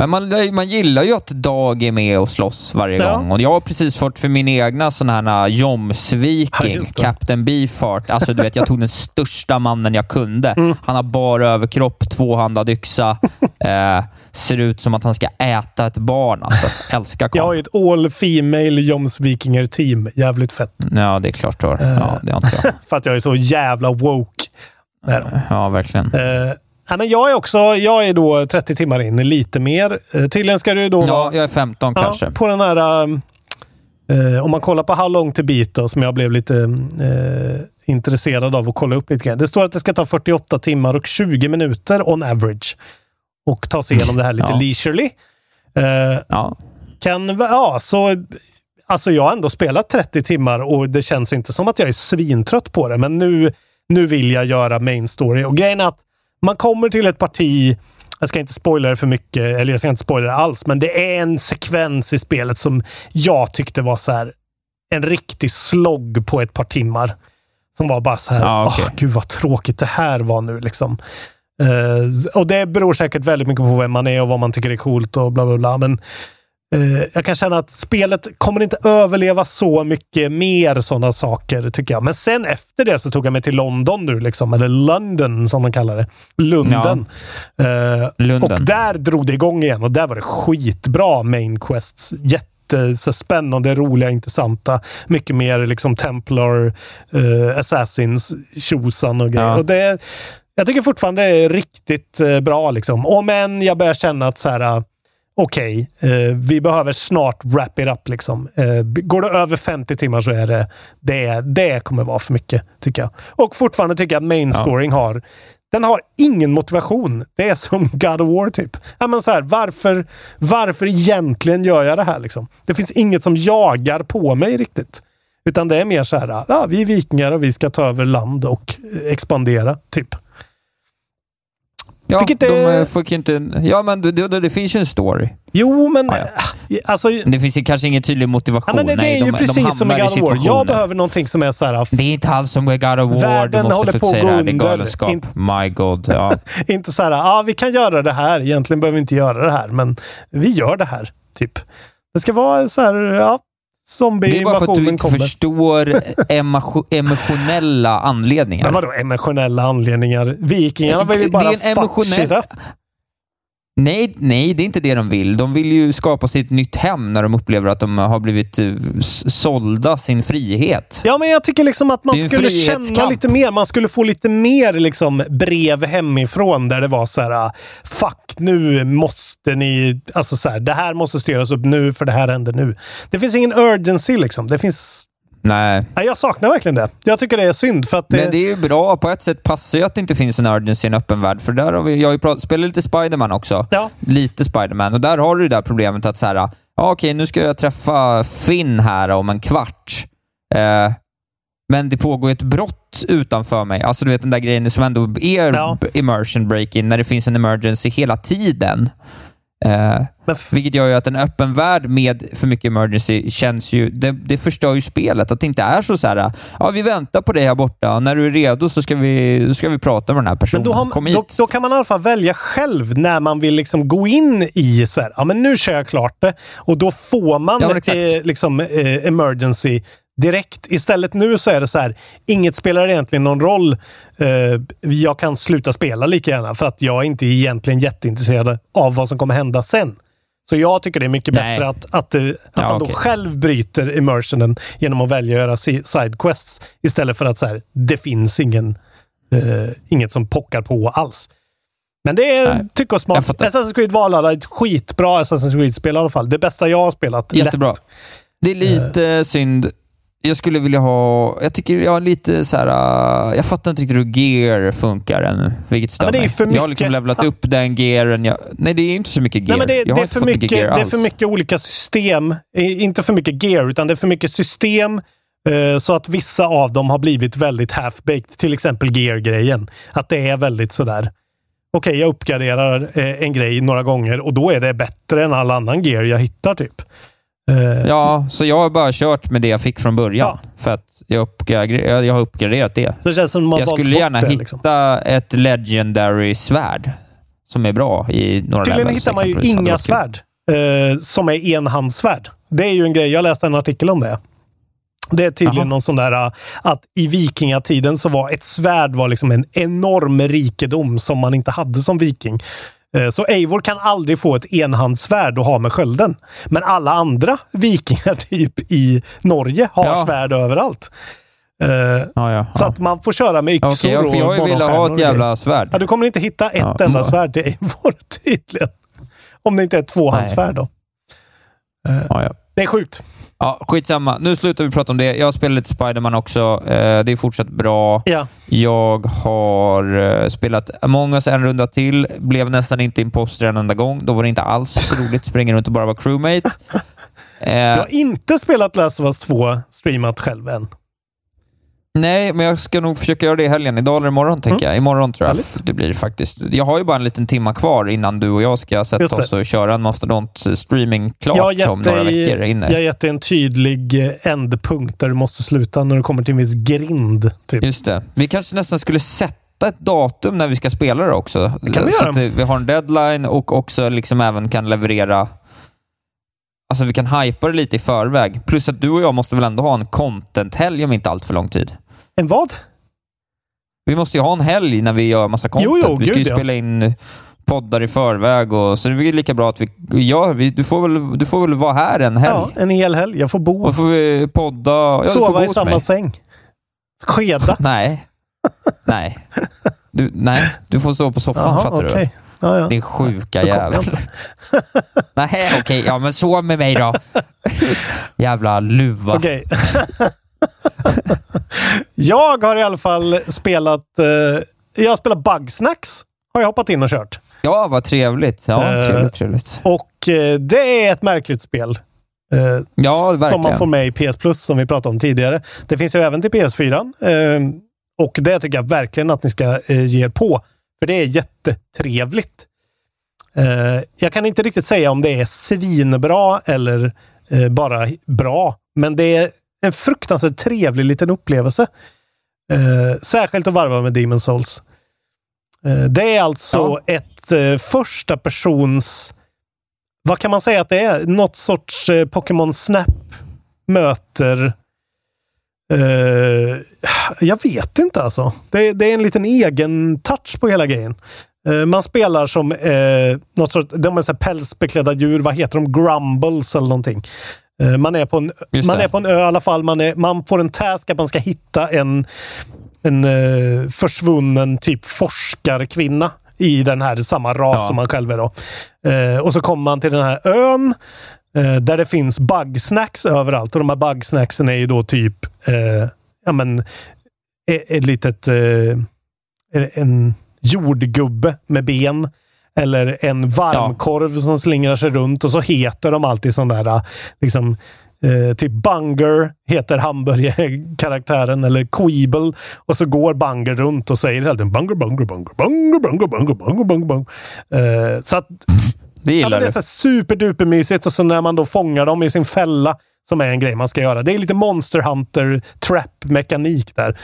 Speaker 9: Men man, man gillar ju att Dag är med och slåss varje
Speaker 10: Ja.
Speaker 9: gång. Och jag har precis fått för min egna sån här
Speaker 10: Ja,
Speaker 9: Joms-viking,
Speaker 10: det.
Speaker 9: Captain Beefheart. Alltså du vet, jag tog den största mannen jag kunde.
Speaker 10: Mm.
Speaker 9: Han har bara överkropp, tvåhandad yxa. eh, ser ut som att han ska äta ett barn. Alltså, älskar
Speaker 10: Jag har ju ett all female Joms Vikinger team. Jävligt fett.
Speaker 9: Ja, det är klart du har.
Speaker 10: Eh.
Speaker 9: Ja, det har inte jag.
Speaker 10: För att jag är så jävla woke.
Speaker 9: Ja, verkligen.
Speaker 10: Eh, nej, men jag är också, jag är då 30 timmar in, lite mer. Uh, tydligen ska du då
Speaker 9: Ja, jag är 15
Speaker 10: ja,
Speaker 9: kanske.
Speaker 10: på den här... um, eh, om man kollar på How long to beat då, som jag blev lite eh, intresserad av att kolla upp lite grann. Det står att det ska ta 48 timmar och 20 minuter on average. Och ta sig igenom det här lite
Speaker 9: Ja.
Speaker 10: leisurely. Eh,
Speaker 9: Ja.
Speaker 10: kan, ja, så... Alltså jag har ändå spelat 30 timmar och det känns inte som att jag är svintrött på det. Men nu, nu vill jag göra main story. Och grejen är att man kommer till ett parti, jag ska inte spoila det för mycket, eller jag ska inte spoila det alls, men det är en sekvens i spelet som jag tyckte var så här en riktig slogg på ett par timmar. Som var bara så här,
Speaker 9: Ja, okej.
Speaker 10: åh gud vad tråkigt det här var nu liksom. Eh, och det beror säkert väldigt mycket på vem man är och vad man tycker är coolt och bla bla bla. Men eh, jag kan känna att spelet kommer inte överleva så mycket mer sådana saker, tycker jag. Men sen efter det så tog jag mig till London nu, liksom, eller London som de kallar det. Lunden. Eh,
Speaker 9: Lunden.
Speaker 10: och där drog det igång igen och där var det skitbra main quests. Jätte så spännande, roliga, intressanta. Mycket mer liksom Templar, eh, Assassins, tjosan och grejer.
Speaker 9: Ja.
Speaker 10: Och det, jag tycker fortfarande det är riktigt eh, bra. Liksom. Om än jag börjar känna att så här, eh, okej, eh, vi behöver snart wrap it up. Liksom. Eh, går det över 50 timmar så är det, det, det kommer vara för mycket, tycker jag. Och fortfarande tycker jag att main
Speaker 9: Ja.
Speaker 10: storyn har den har ingen motivation. Det är som God of War, typ. Ja, men så här, varför, varför egentligen gör jag det här? Liksom? Det finns inget som jagar på mig riktigt. Utan det är mer så här, ja, vi är vikingar och vi ska ta över land och expandera, typ.
Speaker 9: Ja,
Speaker 10: Vilket
Speaker 9: de
Speaker 10: är-
Speaker 9: eh, får ju inte... Ja, men det, det, det finns ju en story.
Speaker 10: Jo, men... Alltså,
Speaker 9: Men det finns ju kanske ingen tydlig motivation.
Speaker 10: ja, men det, det
Speaker 9: Nej,
Speaker 10: är ju
Speaker 9: de,
Speaker 10: precis
Speaker 9: de
Speaker 10: som i
Speaker 9: hamnar
Speaker 10: God of War. Jag behöver någonting som är så här...
Speaker 9: Det är inte alls som God of War.
Speaker 10: Världen
Speaker 9: du
Speaker 10: håller
Speaker 9: måste
Speaker 10: på att gå
Speaker 9: det här. Det är
Speaker 10: under.
Speaker 9: galenskap.
Speaker 10: In-
Speaker 9: My God. Ja.
Speaker 10: Inte så här, ja, vi kan göra det här. Egentligen behöver vi inte göra det här, men vi gör det här. Typ. Det ska vara så här, ja,
Speaker 9: Det är bara för att du inte
Speaker 10: kommer.
Speaker 9: förstår emo- emotionella anledningar.
Speaker 10: Men vadå emotionella anledningar? Vikingarna vill ju
Speaker 9: Det är
Speaker 10: bara
Speaker 9: en emotionell-. Nej, nej, det är inte det de vill. De vill ju skapa sitt nytt hem när de upplever att de har blivit eh, sålda sin frihet.
Speaker 10: Ja, men jag tycker liksom att man skulle känna lite mer. Man skulle få lite mer liksom brev hemifrån där det var så här, ah, fuck, nu måste ni, alltså så här, det här måste styras upp nu för det här händer nu. Det finns ingen urgency liksom. Det finns...
Speaker 9: Nej.
Speaker 10: Nej, jag saknar verkligen det. Jag tycker det är synd för att det...
Speaker 9: Men det är ju bra. På ett sätt passar ju att det inte finns en urgency i en öppen värld. För där har vi, jag har ju pratat, spelat lite Spiderman också.
Speaker 10: Ja.
Speaker 9: Lite Spiderman. Och där har du det där problemet att så här, ja okej, nu ska jag träffa Finn här om en kvart. Eh, men det pågår ett brott utanför mig. Alltså du vet den där grejen som ändå är b- immersion break-in, när det finns en emergency hela tiden. Eh, vilket gör ju att en öppen värld med för mycket emergency känns ju... Det, det förstör ju spelet. Att det inte är så så här, ja vi väntar på dig här borta och när du är redo så ska vi, så ska vi prata med den här personen.
Speaker 10: Men då, har, då, då kan man i alla fall välja själv när man vill liksom gå in i så här, ja men nu kör jag klart det. Och då får man
Speaker 9: Ja,
Speaker 10: eh, liksom, eh, emergency direkt. Istället nu så är det så här, inget spelar egentligen någon roll. Eh, jag kan sluta spela lika gärna för att jag inte är egentligen jätteintresserad av vad som kommer hända sen. Så jag tycker det är mycket
Speaker 9: Nej.
Speaker 10: bättre att, att, eh, att
Speaker 9: Ja,
Speaker 10: man då
Speaker 9: okej.
Speaker 10: själv bryter immersionen genom att välja att göra si- sidequests istället för att så här, det finns ingen, eh, inget som pockar på alls. Men det är
Speaker 9: Nej,
Speaker 10: tycke och smak. Assassin's Creed Valhalla är ett skitbra Assassin's Creed-spel i alla fall. Det bästa jag har spelat.
Speaker 9: Jättebra.
Speaker 10: Lätt.
Speaker 9: Det är lite synd. Jag skulle vilja ha... Jag tycker jag har lite så här... uh, Jag fattar inte riktigt hur gear funkar ännu, vilket stör
Speaker 10: det är
Speaker 9: mig.
Speaker 10: för
Speaker 9: Jag har liksom
Speaker 10: mycket-
Speaker 9: levlat upp den gearen. Jag, nej, det är inte så mycket gear.
Speaker 10: Nej, det,
Speaker 9: jag
Speaker 10: det,
Speaker 9: har
Speaker 10: är
Speaker 9: inte
Speaker 10: för
Speaker 9: fått
Speaker 10: mycket,
Speaker 9: mycket gear
Speaker 10: det är
Speaker 9: alls.
Speaker 10: för mycket olika system. Inte för mycket gear, utan det är för mycket system. eh, Så att vissa av dem har blivit väldigt half-baked. Till exempel gear-grejen. Att det är väldigt sådär. Okej, jag uppgraderar eh, en grej några gånger och då är det bättre än all annan gear jag hittar typ. Eh,
Speaker 9: Ja, så jag har bara kört med det jag fick från början. För att jag, uppgrader, jag, har uppgraderat det.
Speaker 10: Så det känns som man
Speaker 9: jag skulle gärna
Speaker 10: det,
Speaker 9: hitta
Speaker 10: liksom.
Speaker 9: ett legendary svärd som är bra i några
Speaker 10: Tydligen
Speaker 9: levels.
Speaker 10: hittar man ju inga svärd eh, som är enhandssvärd. Det är ju en grej. Jag läste en artikel om det. Det är tydligen
Speaker 9: Jaha.
Speaker 10: någon sån där uh, att i vikingatiden så var ett svärd var liksom en enorm rikedom som man inte hade som viking. Eh, Så Eivor kan aldrig få ett enhandssvärd att ha med skölden. Men alla andra vikingar typ i Norge har
Speaker 9: Ja.
Speaker 10: svärd överallt. Eh,
Speaker 9: Ja, ja,
Speaker 10: Så
Speaker 9: ja.
Speaker 10: att man får köra med yxor
Speaker 9: ja, för jag
Speaker 10: och
Speaker 9: vill ha ett
Speaker 10: och
Speaker 9: jävla svärd.
Speaker 10: Du kommer inte hitta ett enda
Speaker 9: mm.
Speaker 10: svärd till Eivor tydligen. Om det inte är ett tvåhandssvärd då.
Speaker 9: Ja.
Speaker 10: Det är sjukt.
Speaker 9: Ja, skitsamma. Nu slutar vi prata om det. Jag har spelat lite Spiderman också. Eh, det är fortsatt bra.
Speaker 10: Ja.
Speaker 9: Jag har eh, spelat Among us en runda till. Blev nästan inte imposter en enda gång. Då var det inte alls så roligt. Springer runt och bara vara crewmate.
Speaker 10: Du
Speaker 9: Eh,
Speaker 10: har inte spelat Last of Us 2 streamat själv än.
Speaker 9: Nej, men jag ska nog försöka göra det i helgen. Idag eller imorgon, tänker jag. Imorgon tror jag
Speaker 10: Mm. Härligt.
Speaker 9: det blir faktiskt. Jag har ju bara en liten timma kvar innan du och jag ska sätta oss och köra en Mastodont-streaming klart
Speaker 10: Jag har
Speaker 9: om några veckor inne.
Speaker 10: Jag har gett dig en tydlig eh, ändpunkt där du måste sluta när du kommer till en viss grind. Typ.
Speaker 9: Just det. Vi kanske nästan skulle sätta ett datum när vi ska spela det också.
Speaker 10: Det kan vi
Speaker 9: så
Speaker 10: göra.
Speaker 9: att det- vi har en deadline och också liksom även kan leverera... Alltså vi kan hypa det lite i förväg. Plus att du och jag måste väl ändå ha en content-helg om inte allt för lång tid.
Speaker 10: En vad?
Speaker 9: Vi måste ju ha en helg när vi gör massa content.
Speaker 10: Jo, jo,
Speaker 9: vi ska ju
Speaker 10: gud, ja.
Speaker 9: spela in poddar i förväg och så det är lika bra att vi gör... Vi, du, får väl, du får väl vara här en helg.
Speaker 10: Ja, en hel helg. Jag får bo.
Speaker 9: Och får vi podda... Ja,
Speaker 10: Sova i samma
Speaker 9: mig.
Speaker 10: säng. Skeda.
Speaker 9: Nej. Nej. Du, nej, du får stå på soffan
Speaker 10: Jaha,
Speaker 9: fattar du.
Speaker 10: Ja, ja.
Speaker 9: Din sjuka jävel. Nej, okej. Ja, men sov med mig då. Jävla luva.
Speaker 10: Okej. jag har i alla fall spelat... Eh, jag spelat Bugsnacks. Har jag hoppat in och kört.
Speaker 9: Ja, vad trevligt. Ja,
Speaker 10: Eh,
Speaker 9: trevligt, trevligt.
Speaker 10: Och eh, det är ett märkligt spel. Eh,
Speaker 9: Ja,
Speaker 10: som man
Speaker 9: verkligen.
Speaker 10: får med i PS Plus som vi pratade om tidigare. Det finns ju även till PS4. Eh, och det tycker jag verkligen att ni ska eh, ge er på. För det är jättetrevligt. Eh, jag kan inte riktigt säga om det är svinbra eller eh, bara bra. Men det är en fruktansvärt trevlig liten upplevelse. Eh, särskilt att varva med Demon Souls. Eh, det är alltså ett eh, första persons... Vad kan man säga att det är? Något sorts eh, Pokémon Snap möter... Eh, jag vet inte alltså. Det, det är en liten egen touch på hela grejen. Eh, man spelar som eh, något sorts, de är så pälsbeklädda djur. Vad heter de? Grumbles eller någonting. Eh, man är på en,
Speaker 9: Just
Speaker 10: man
Speaker 9: det.
Speaker 10: är på en ö i alla fall. Man, är, man får en task att man ska hitta en, en försvunnen typ forskarkvinna i den här samma ras
Speaker 9: Ja.
Speaker 10: som man själv är. Då. Och så kommer man till den här ön eh, där det finns bugsnacks överallt. Och de här bugsnacksen är ju då typ eh, ja, men, e- ett litet eh, en jordgubbe med ben. Eller en varmkorv som slingrar sig runt och så heter de alltid sån där eh, liksom Eh, typ Bunger heter hamburgerkaraktären eller Queeble. Och så går Bunger runt och säger hela tiden Bunger, Bunger, Bunger, Bunger, Bunger, Bunger, Bunger, Bunger, Bunger. Eh, så att
Speaker 9: Det
Speaker 10: Ja,
Speaker 9: gillar
Speaker 10: det är
Speaker 9: du.
Speaker 10: så här superdupermysigt och så när man då fångar dem i sin fälla, som är en grej man ska göra. Det är lite Monster Hunter trap-mekanik där.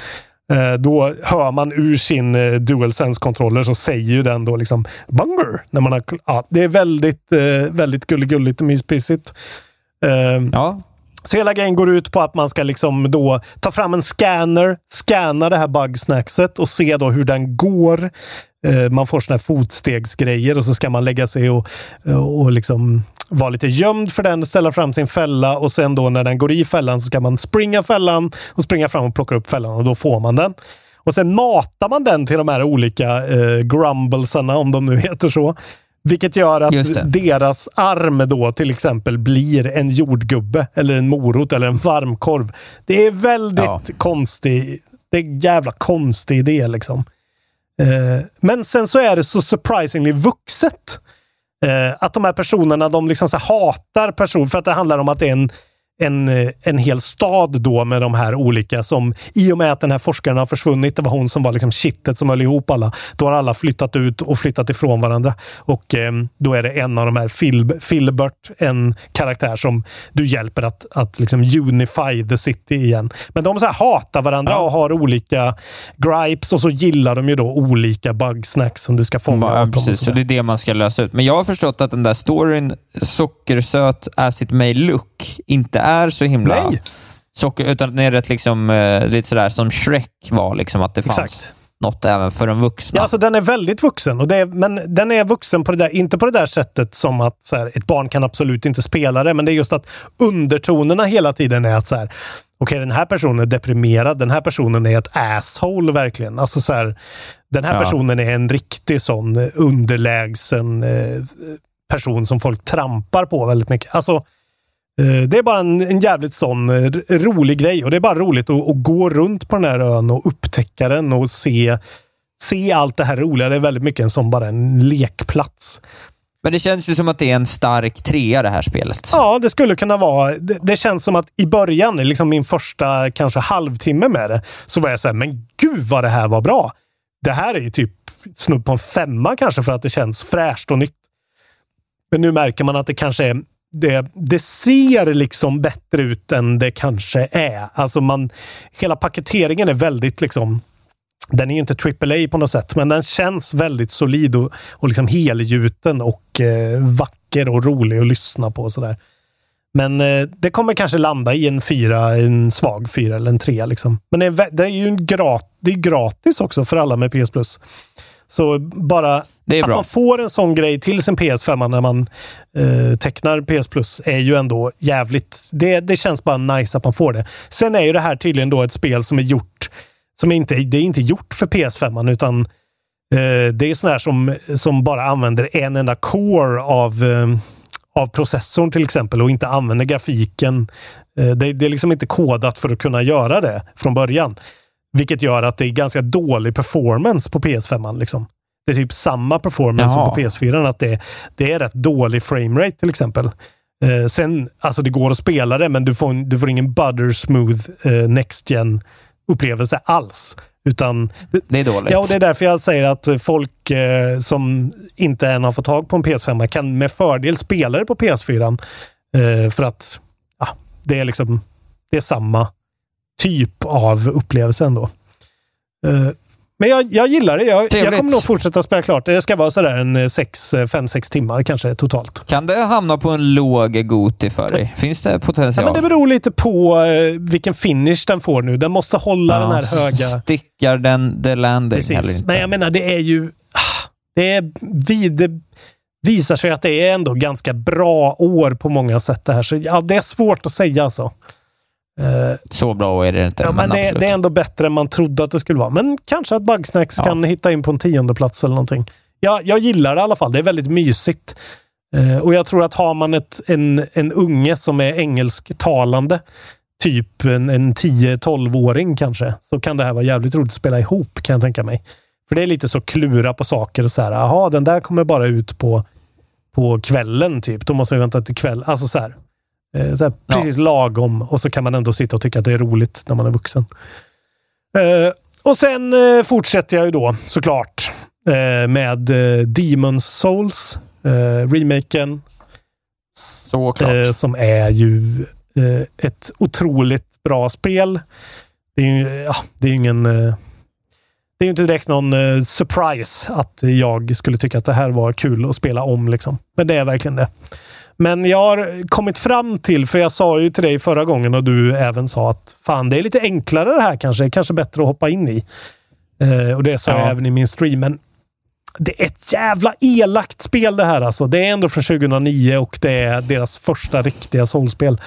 Speaker 10: Eh, då hör man ur sin eh, DualSense-kontroller så säger ju den då liksom Bunger! När man har, ja, det är väldigt, eh, väldigt gulligulligt och myspysigt. Eh,
Speaker 9: Ja.
Speaker 10: så hela grejen går ut på att man ska liksom då ta fram en scanner, scanna det här bugsnackset och se då hur den går. Eh, Man får såna här fotstegsgrejer och så ska man lägga sig och, och liksom vara lite gömd för den, ställa fram sin fälla och sen då när den går i fällan så ska man springa fällan och springa fram och plocka upp fällan och då får man den. Och sen matar man den till de här olika eh, grumblesarna, om de nu heter så. Vilket gör att deras arm då till exempel blir en jordgubbe eller en morot eller en varmkorv. Det är väldigt
Speaker 9: Ja.
Speaker 10: konstig. Det är en jävla konstig idé liksom. Eh, men sen så är det så surprisingly vuxet. Eh, att de här personerna, de liksom så hatar personer för att det handlar om att det är en en, eh, en hel stad då med de här olika som i och med att den här forskaren har försvunnit, det var hon som var liksom kittet som höll ihop alla. Då har alla flyttat ut och flyttat ifrån varandra. Och eh, då är det en av de här, Phil, Filbert, en karaktär som du hjälper att, att liksom unify the city igen. Men de så hatar varandra och har olika gripes och så gillar de ju då olika bugsnacks som du ska fånga.
Speaker 9: Ja, precis. Så
Speaker 10: sådär.
Speaker 9: det är det man ska lösa ut. Men jag har förstått att den där storyn, sockersöt as it may look, inte är så himla...
Speaker 10: Nej!
Speaker 9: Socker, utan den är rätt liksom, eh, lite sådär som Shrek var, liksom att det fanns
Speaker 10: Exakt.
Speaker 9: något även för de vuxna.
Speaker 10: Ja, alltså den är väldigt vuxen. Och det är, men den är vuxen på det där, inte på det där sättet som att så här, ett barn kan absolut inte spela det, men det är just att undertonerna hela tiden är att så här, okej, den här personen är deprimerad, den här personen är ett asshole verkligen. Alltså så här, den här
Speaker 9: Ja.
Speaker 10: personen är en riktig sån underlägsen eh, person som folk trampar på väldigt mycket. Alltså, Det är bara en, en jävligt sån eh, rolig grej och det är bara roligt att, att gå runt på den här ön och upptäcka den och se, se allt det här roliga. Det är väldigt mycket en sån bara en lekplats.
Speaker 9: Men det känns ju som att det är en stark trea det här spelet.
Speaker 10: Ja, det skulle kunna vara. Det, det känns som att i början, liksom min första kanske halvtimme med det, så var jag så här, men gud vad det här var bra. Det här är ju typ snudd på en femma kanske för att det känns fräscht och nytt. Men nu märker man att det kanske är det, det ser liksom bättre ut än det kanske är. Alltså man, hela paketeringen är väldigt liksom den är ju inte AAA på något sätt, men den känns väldigt solid och, och liksom helgjuten och eh, vacker och rolig att lyssna på. Och sådär. Men eh, det kommer kanske landa i en fyra, en svag fyra eller en trea. Liksom. Men det är, det är ju en grat, det är gratis också för alla med PS Plus. Så bara
Speaker 9: det är
Speaker 10: att
Speaker 9: bra.
Speaker 10: man får en sån grej till sin PS5 när man eh, tecknar PS Plus är ju ändå jävligt... Det, det känns bara nice att man får det. Sen är ju det här tydligen då ett spel som är gjort som inte, det är inte gjort för PS5 utan eh, det är sån här som, som bara använder en enda core av, eh, av processorn till exempel och inte använder grafiken. Eh, det, det är liksom inte kodat för att kunna göra det från början. Vilket gör att det är ganska dålig performance på PS5. Liksom. Det är typ samma performance
Speaker 9: Jaha.
Speaker 10: som på PS4. Att det, det är rätt dålig framerate till exempel. Eh, sen, alltså det går att spela det, men du får, du får ingen butter smooth eh, next gen upplevelse alls. Utan,
Speaker 9: det är dåligt.
Speaker 10: Ja, och det är därför jag säger att folk eh, som inte än har fått tag på en PS5 kan med fördel spela det på PS4. Eh, för att ja, det är liksom det är samma typ av upplevelse ändå. Eh, men jag, jag gillar det. Jag, jag kommer nog fortsätta spela klart. Det ska vara sådär en 5-6 timmar kanske totalt.
Speaker 9: Kan det hamna på en låg Goti för dig? Finns det potential?
Speaker 10: Ja, men det beror lite på eh, vilken finish den får nu. Den måste hålla ja, den här höga...
Speaker 9: Stickar den the landing
Speaker 10: Precis.
Speaker 9: eller inte?
Speaker 10: Men jag menar, det är ju... Det, är vid, visar sig att det är ändå ganska bra år på många sätt det här. Så ja, det är svårt att säga alltså.
Speaker 9: Uh, så bra är det inte.
Speaker 10: Ja, men, men det, det, är ändå bättre än man trodde att det skulle vara. Men kanske att Bugsnacks ja. kan hitta in på en tionde plats eller någonting. Ja, jag gillar det i alla fall. Det är väldigt mysigt. Uh, och jag tror att har man ett, en, en unge som är engelsktalande, typ en, en 10-12-åring kanske, så kan det här vara jävligt roligt att spela ihop kan jag tänka mig. För det är lite så klura på saker och så här. Jaha, den där kommer bara ut på, på kvällen typ. Då måste jag vänta till kväll. Alltså så här. Eh, här, precis ja. lagom och så kan man ändå sitta och tycka att det är roligt när man är vuxen. Uh, och sen uh, fortsätter jag ju då såklart uh, med uh, Demons Souls, remaken.
Speaker 9: Såklart.
Speaker 10: som är ju ett otroligt bra spel. Det är ju ja, det är ingen... det är inte direkt någon surprise att jag skulle tycka att det här var kul att spela om. Liksom. Men det är verkligen det. Men jag har kommit fram till, för jag sa ju till dig förra gången och du även sa att fan, det är lite enklare det här kanske. Kanske bättre att hoppa in i. Eh, och det sa ja. jag även i min stream. Men det är ett jävla elakt spel det här alltså. Det är ändå från 2009 och det är deras första riktiga soulspel.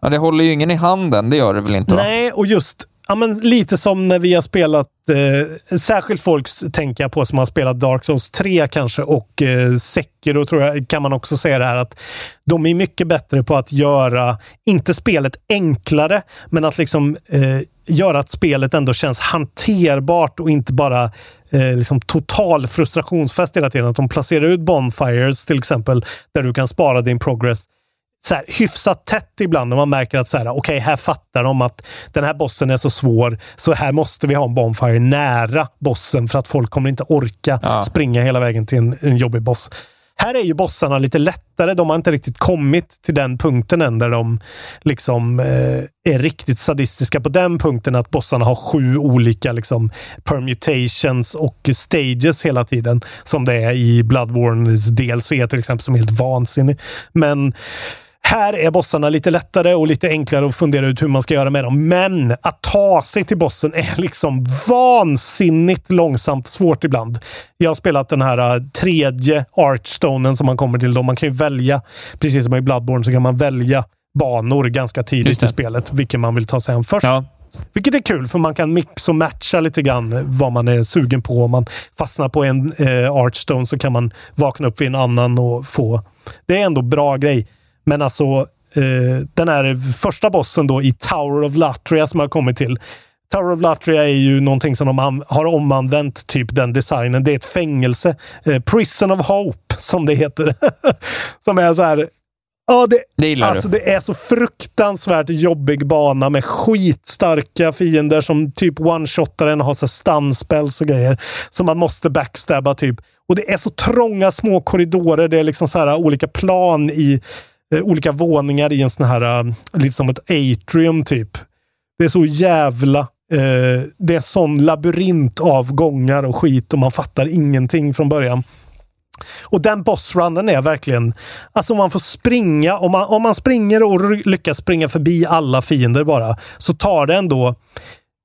Speaker 9: Ja, det håller ju ingen i handen. Det gör det väl inte? Va?
Speaker 10: Nej, och just Ja, men lite som när vi har spelat, eh, särskilt folk tänker jag på som har spelat Dark Souls 3 kanske och eh, Sekiro tror jag kan man också säga det här att de är mycket bättre på att göra, inte spelet enklare, men att liksom eh, göra att spelet ändå känns hanterbart och inte bara eh, liksom total frustrationsfest hela tiden. Att de placerar ut bonfires till exempel, där du kan spara din progress så här, hyfsat tätt ibland när man märker att så här, okay, här fattar de att den här bossen är så svår, så här måste vi ha en Bonfire nära bossen för att folk kommer inte orka ja. springa hela vägen till en, en jobbig boss. Här är ju bossarna lite lättare. De har inte riktigt kommit till den punkten än där de liksom eh, är riktigt sadistiska på den punkten att bossarna har sju olika liksom permutations och stages hela tiden. Som det är i Bloodborne DLC till exempel som är helt vansinnig. Men här är bossarna lite lättare och lite enklare att fundera ut hur man ska göra med dem. Men att ta sig till bossen är liksom vansinnigt långsamt svårt ibland. Jag har spelat den här uh, tredje archstonen som man kommer till. Då man kan ju välja, precis som i Bloodborne, så kan man välja banor ganska tidigt i spelet, vilken man vill ta sig an först. Ja. Vilket är kul, för man kan mixa och matcha lite grann vad man är sugen på. Om man fastnar på en eh, Archstone så kan man vakna upp vid en annan och få... Det är ändå bra grej. Men alltså, eh, den här första bossen då i Tower of Latria som har kommit till. Tower of Latria är ju någonting som de har omanvänt typ den designen. Det är ett fängelse. Eh, Prison of Hope, som det heter. som är så här Ja, det,
Speaker 9: det
Speaker 10: alltså, du. Det är så fruktansvärt jobbig bana med skitstarka fiender som typ one-shotar en och har så stun-spells och grejer. Som man måste backstabba typ. Och det är så trånga små korridorer. Det är liksom så här olika plan i Eh, olika våningar i en sån här, eh, lite som ett atrium typ. Det är så jävla eh, det är sån labyrint av gångar och skit och man fattar ingenting från början. Och den bossrunnen är verkligen... Alltså om man får springa, om man, om man springer och lyckas springa förbi alla fiender bara, så tar det ändå,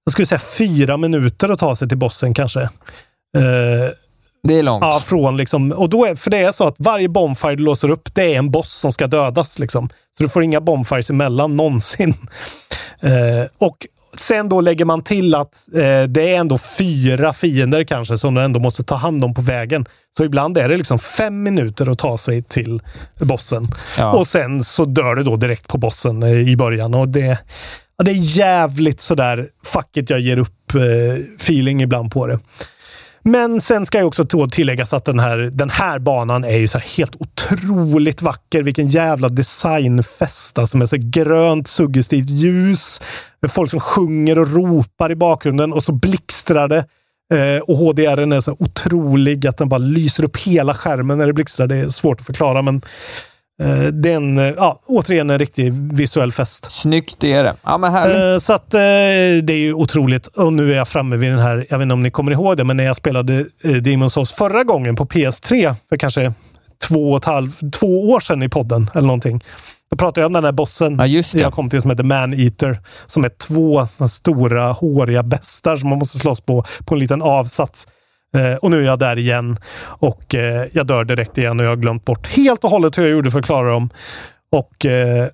Speaker 10: jag skulle säga fyra minuter att ta sig till bossen kanske. Uh,
Speaker 9: det är långt.
Speaker 10: Ja, från liksom, och då är, för det är så att varje bonfire du låser upp, det är en boss som ska dödas. Liksom. Så du får inga bonfires emellan någonsin. Uh, och sen då lägger man till att eh, det är ändå fyra fiender kanske som du ändå måste ta hand om på vägen. Så ibland är det liksom fem minuter att ta sig till bossen. Ja. Och sen så dör du då direkt på bossen eh, i början. Och det, ja, det är jävligt sådär fuck it, jag ger upp eh, feeling ibland på det. Men sen ska jag också då tilläggas att den här, den här banan är ju så här helt otroligt vacker. Vilken jävla designfest. Alltså med så grönt suggestivt ljus. Med folk som sjunger och ropar i bakgrunden och så blixtrar det. Eh, och HDR är så otrolig att den bara lyser upp hela skärmen när det blixtrar. Det är svårt att förklara, men eh, det är en, eh, ja, återigen en riktig visuell fest.
Speaker 9: Snyggt, är det. Ja, men härligt.
Speaker 10: Eh, så att det är ju otroligt. Och nu är jag framme vid den här, jag vet inte om ni kommer ihåg det, men när jag spelade Demon's Souls förra gången på PS3 för kanske två, och ett halv, två år sedan i podden eller någonting. Då pratade jag om den här bossen
Speaker 9: ja, just det.
Speaker 10: jag kom till som heter Man-Eater. Som är två stora håriga bestar som man måste slåss på, på en liten avsats. Eh, och nu är jag där igen och eh, jag dör direkt igen och jag har glömt bort helt och hållet hur jag gjorde för att klara dem. Och eh,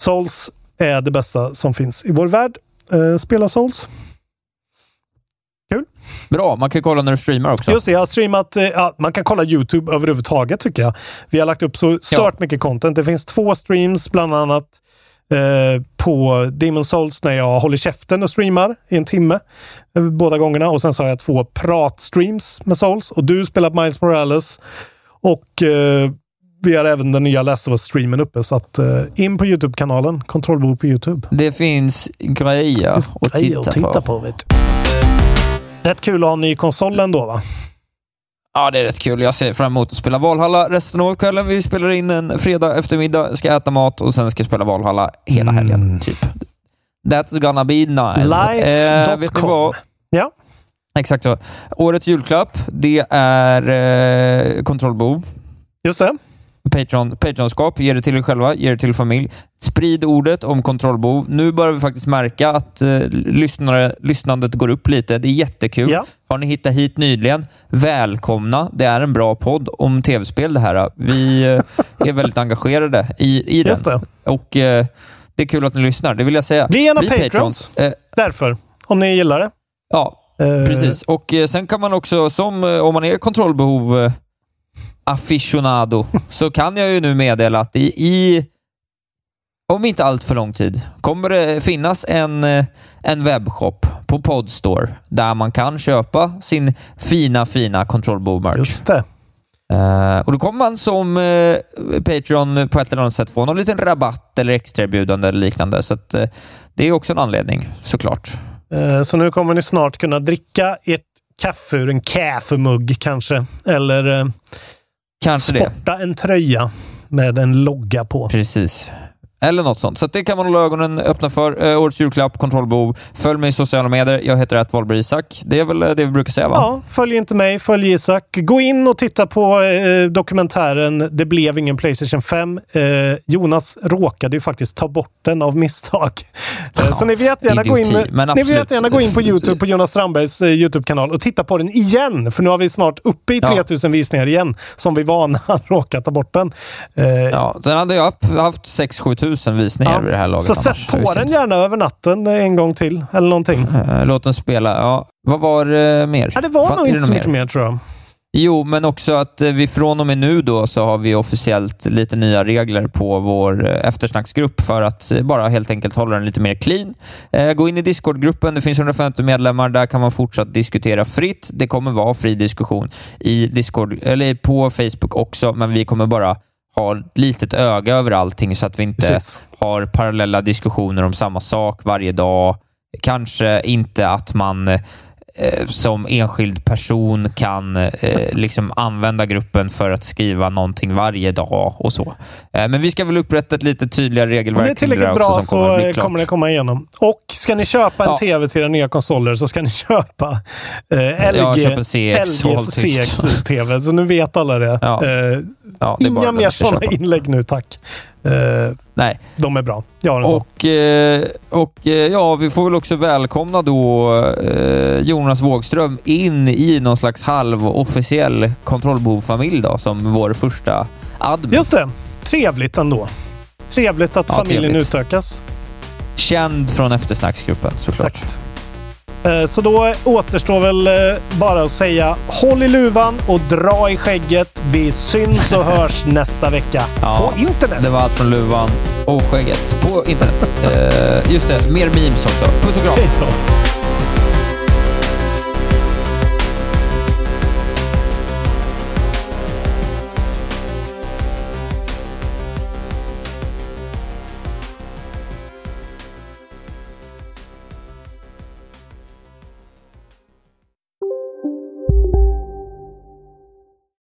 Speaker 10: Souls är det bästa som finns i vår värld. Spela Souls. Kul.
Speaker 9: Bra, man kan kolla när du streamar också.
Speaker 10: Just det, jag har streamat. Ja, man kan kolla YouTube överhuvudtaget tycker jag. Vi har lagt upp så stört mycket content. Det finns två streams, bland annat eh, på Demon Souls när jag håller käften och streamar i en timme. eh, Båda gångerna. Och sen så har jag två pratstreams med Souls. Och du spelar Miles Morales. Och eh, vi har även den nya Last of Us-streamen uppe. Så att eh, in på YouTube-kanalen. Kontrollbord på YouTube.
Speaker 9: Det finns grejer att
Speaker 10: Grejer
Speaker 9: titta,
Speaker 10: att titta
Speaker 9: på.
Speaker 10: på. Rätt kul att ha en ny konsol ändå va?
Speaker 9: Ja, det är rätt kul. Jag ser fram emot att spela Valhalla resten av kvällen. Vi spelar in en fredag eftermiddag, ska äta mat och sen ska jag spela Valhalla hela helgen. Typ. That's gonna be nice.
Speaker 10: Life.com.
Speaker 9: vet ni vad?
Speaker 10: Ja.
Speaker 9: Exakt så. Årets julklapp, det är eh, kontrollbehov.
Speaker 10: Just det.
Speaker 9: Patreon, Patreonskap, ge det till er själva, ge det till familj. Sprid ordet om kontrollbehov. Nu börjar vi faktiskt märka att eh, lyssnare, lyssnandet går upp lite. Det är jättekul.
Speaker 10: Ja.
Speaker 9: Har ni hittat hit nyligen, välkomna. Det är en bra podd om tv-spel det här. Vi eh, är väldigt engagerade i, i den.
Speaker 10: Just det.
Speaker 9: Och eh, det är kul att ni lyssnar, det vill jag säga.
Speaker 10: Bli av
Speaker 9: Bli
Speaker 10: Patrons.
Speaker 9: Eh,
Speaker 10: Därför. Om ni gillar det.
Speaker 9: Ja,
Speaker 10: Eh,
Speaker 9: precis. Och eh, sen kan man också, som om man är kontrollbehov eh, aficionado, så kan jag ju nu meddela att i, i om inte allt för lång tid kommer det finnas en, eh, en webbshop på Podstore där man kan köpa sin fina, fina kontrollbehov-merch.
Speaker 10: Just det.
Speaker 9: Eh, och då kommer man som eh, Patreon på ett eller annat sätt få någon liten rabatt eller extraerbjudande eller liknande. Så att, eh, det är också en anledning, såklart.
Speaker 10: Så nu kommer ni snart kunna dricka ert kaffe ur en kaffemugg kanske. Eller
Speaker 9: Kanske det.
Speaker 10: sporta en tröja med en logga på.
Speaker 9: Precis. Eller något sånt. Så det kan man hålla ögonen öppna för. Eh, årets julklapp, kontrollbehov. Följ mig i sociala medier. Jag heter att Wahlberg Isak. Det är väl eh, det vi brukar säga, va?
Speaker 10: Ja, följ inte mig, följ Isak. Gå in och titta på eh, dokumentären Det blev ingen Playstation 5. Eh, Jonas råkade ju faktiskt ta bort den av misstag. Eh, så ni vill jättegärna gå in,
Speaker 9: men
Speaker 10: ni
Speaker 9: absolut.
Speaker 10: jättegärna gå in på Youtube, på Jonas Strandbergs eh, Youtube-kanal och titta på den igen. För nu har vi snart uppe i
Speaker 9: Ja.
Speaker 10: 3000 visningar igen, som vi var när han råkade ta bort den. Eh,
Speaker 9: Ja, den hade jag haft 6-7 tusen visningar
Speaker 10: Ja.
Speaker 9: vid det här laget.
Speaker 10: Så sätt på den gärna över natten eh, en gång till, eller någonting.
Speaker 9: Eh, Låt den spela. Ja. Vad var det mer?
Speaker 10: Ja, det var
Speaker 9: Fan,
Speaker 10: nog inte så mycket mer tror jag.
Speaker 9: Jo, men också att eh, vi från och med nu då så har vi officiellt lite nya regler på vår eh, eftersnacksgrupp för att eh, bara helt enkelt hålla den lite mer clean. Eh, Gå in i Discord-gruppen. Det finns 150 medlemmar. Där kan man fortsatt diskutera fritt. Det kommer vara fri diskussion i Discord, eller på Facebook också, men vi kommer bara ha ett litet öga över allting så att vi inte
Speaker 10: Precis.
Speaker 9: har parallella diskussioner om samma sak varje dag. Kanske inte att man som enskild person kan eh, liksom använda gruppen för att skriva någonting varje dag och så. Eh, men vi ska väl upprätta ett lite tydligare
Speaker 10: Om det är
Speaker 9: regelverk kring det där
Speaker 10: tillräckligt bra så
Speaker 9: kommer
Speaker 10: eh,
Speaker 9: klart.
Speaker 10: kommer det komma igenom. Och ska ni köpa en
Speaker 9: Ja.
Speaker 10: TV till era nya konsoler så ska ni köpa eh, LG,
Speaker 9: Ja, köp CX.
Speaker 10: CX-TV. Så nu vet alla det.
Speaker 9: Ja.
Speaker 10: Eh,
Speaker 9: Ja, det är
Speaker 10: inga mer sådana inlägg nu, tack. Eh,
Speaker 9: Nej.
Speaker 10: de är bra. Jag har en.
Speaker 9: Och, eh, och eh, ja, vi får väl också välkomna då eh, Jonas Wågström in i någon slags halvofficiell kontrollbehovfamilj då, som vår första admin.
Speaker 10: Just det. Trevligt ändå. Trevligt att
Speaker 9: Ja,
Speaker 10: familjen
Speaker 9: trevligt.
Speaker 10: utökas.
Speaker 9: Känd från eftersnacksgruppen såklart.
Speaker 10: Exakt. Eh, Så då återstår väl eh, bara att säga håll i luvan och dra i skägget. Vi syns och hörs nästa vecka
Speaker 9: Ja,
Speaker 10: på internet.
Speaker 9: Det var allt från luvan och skägget på internet. Eh, just det, mer memes också. Puss och kram!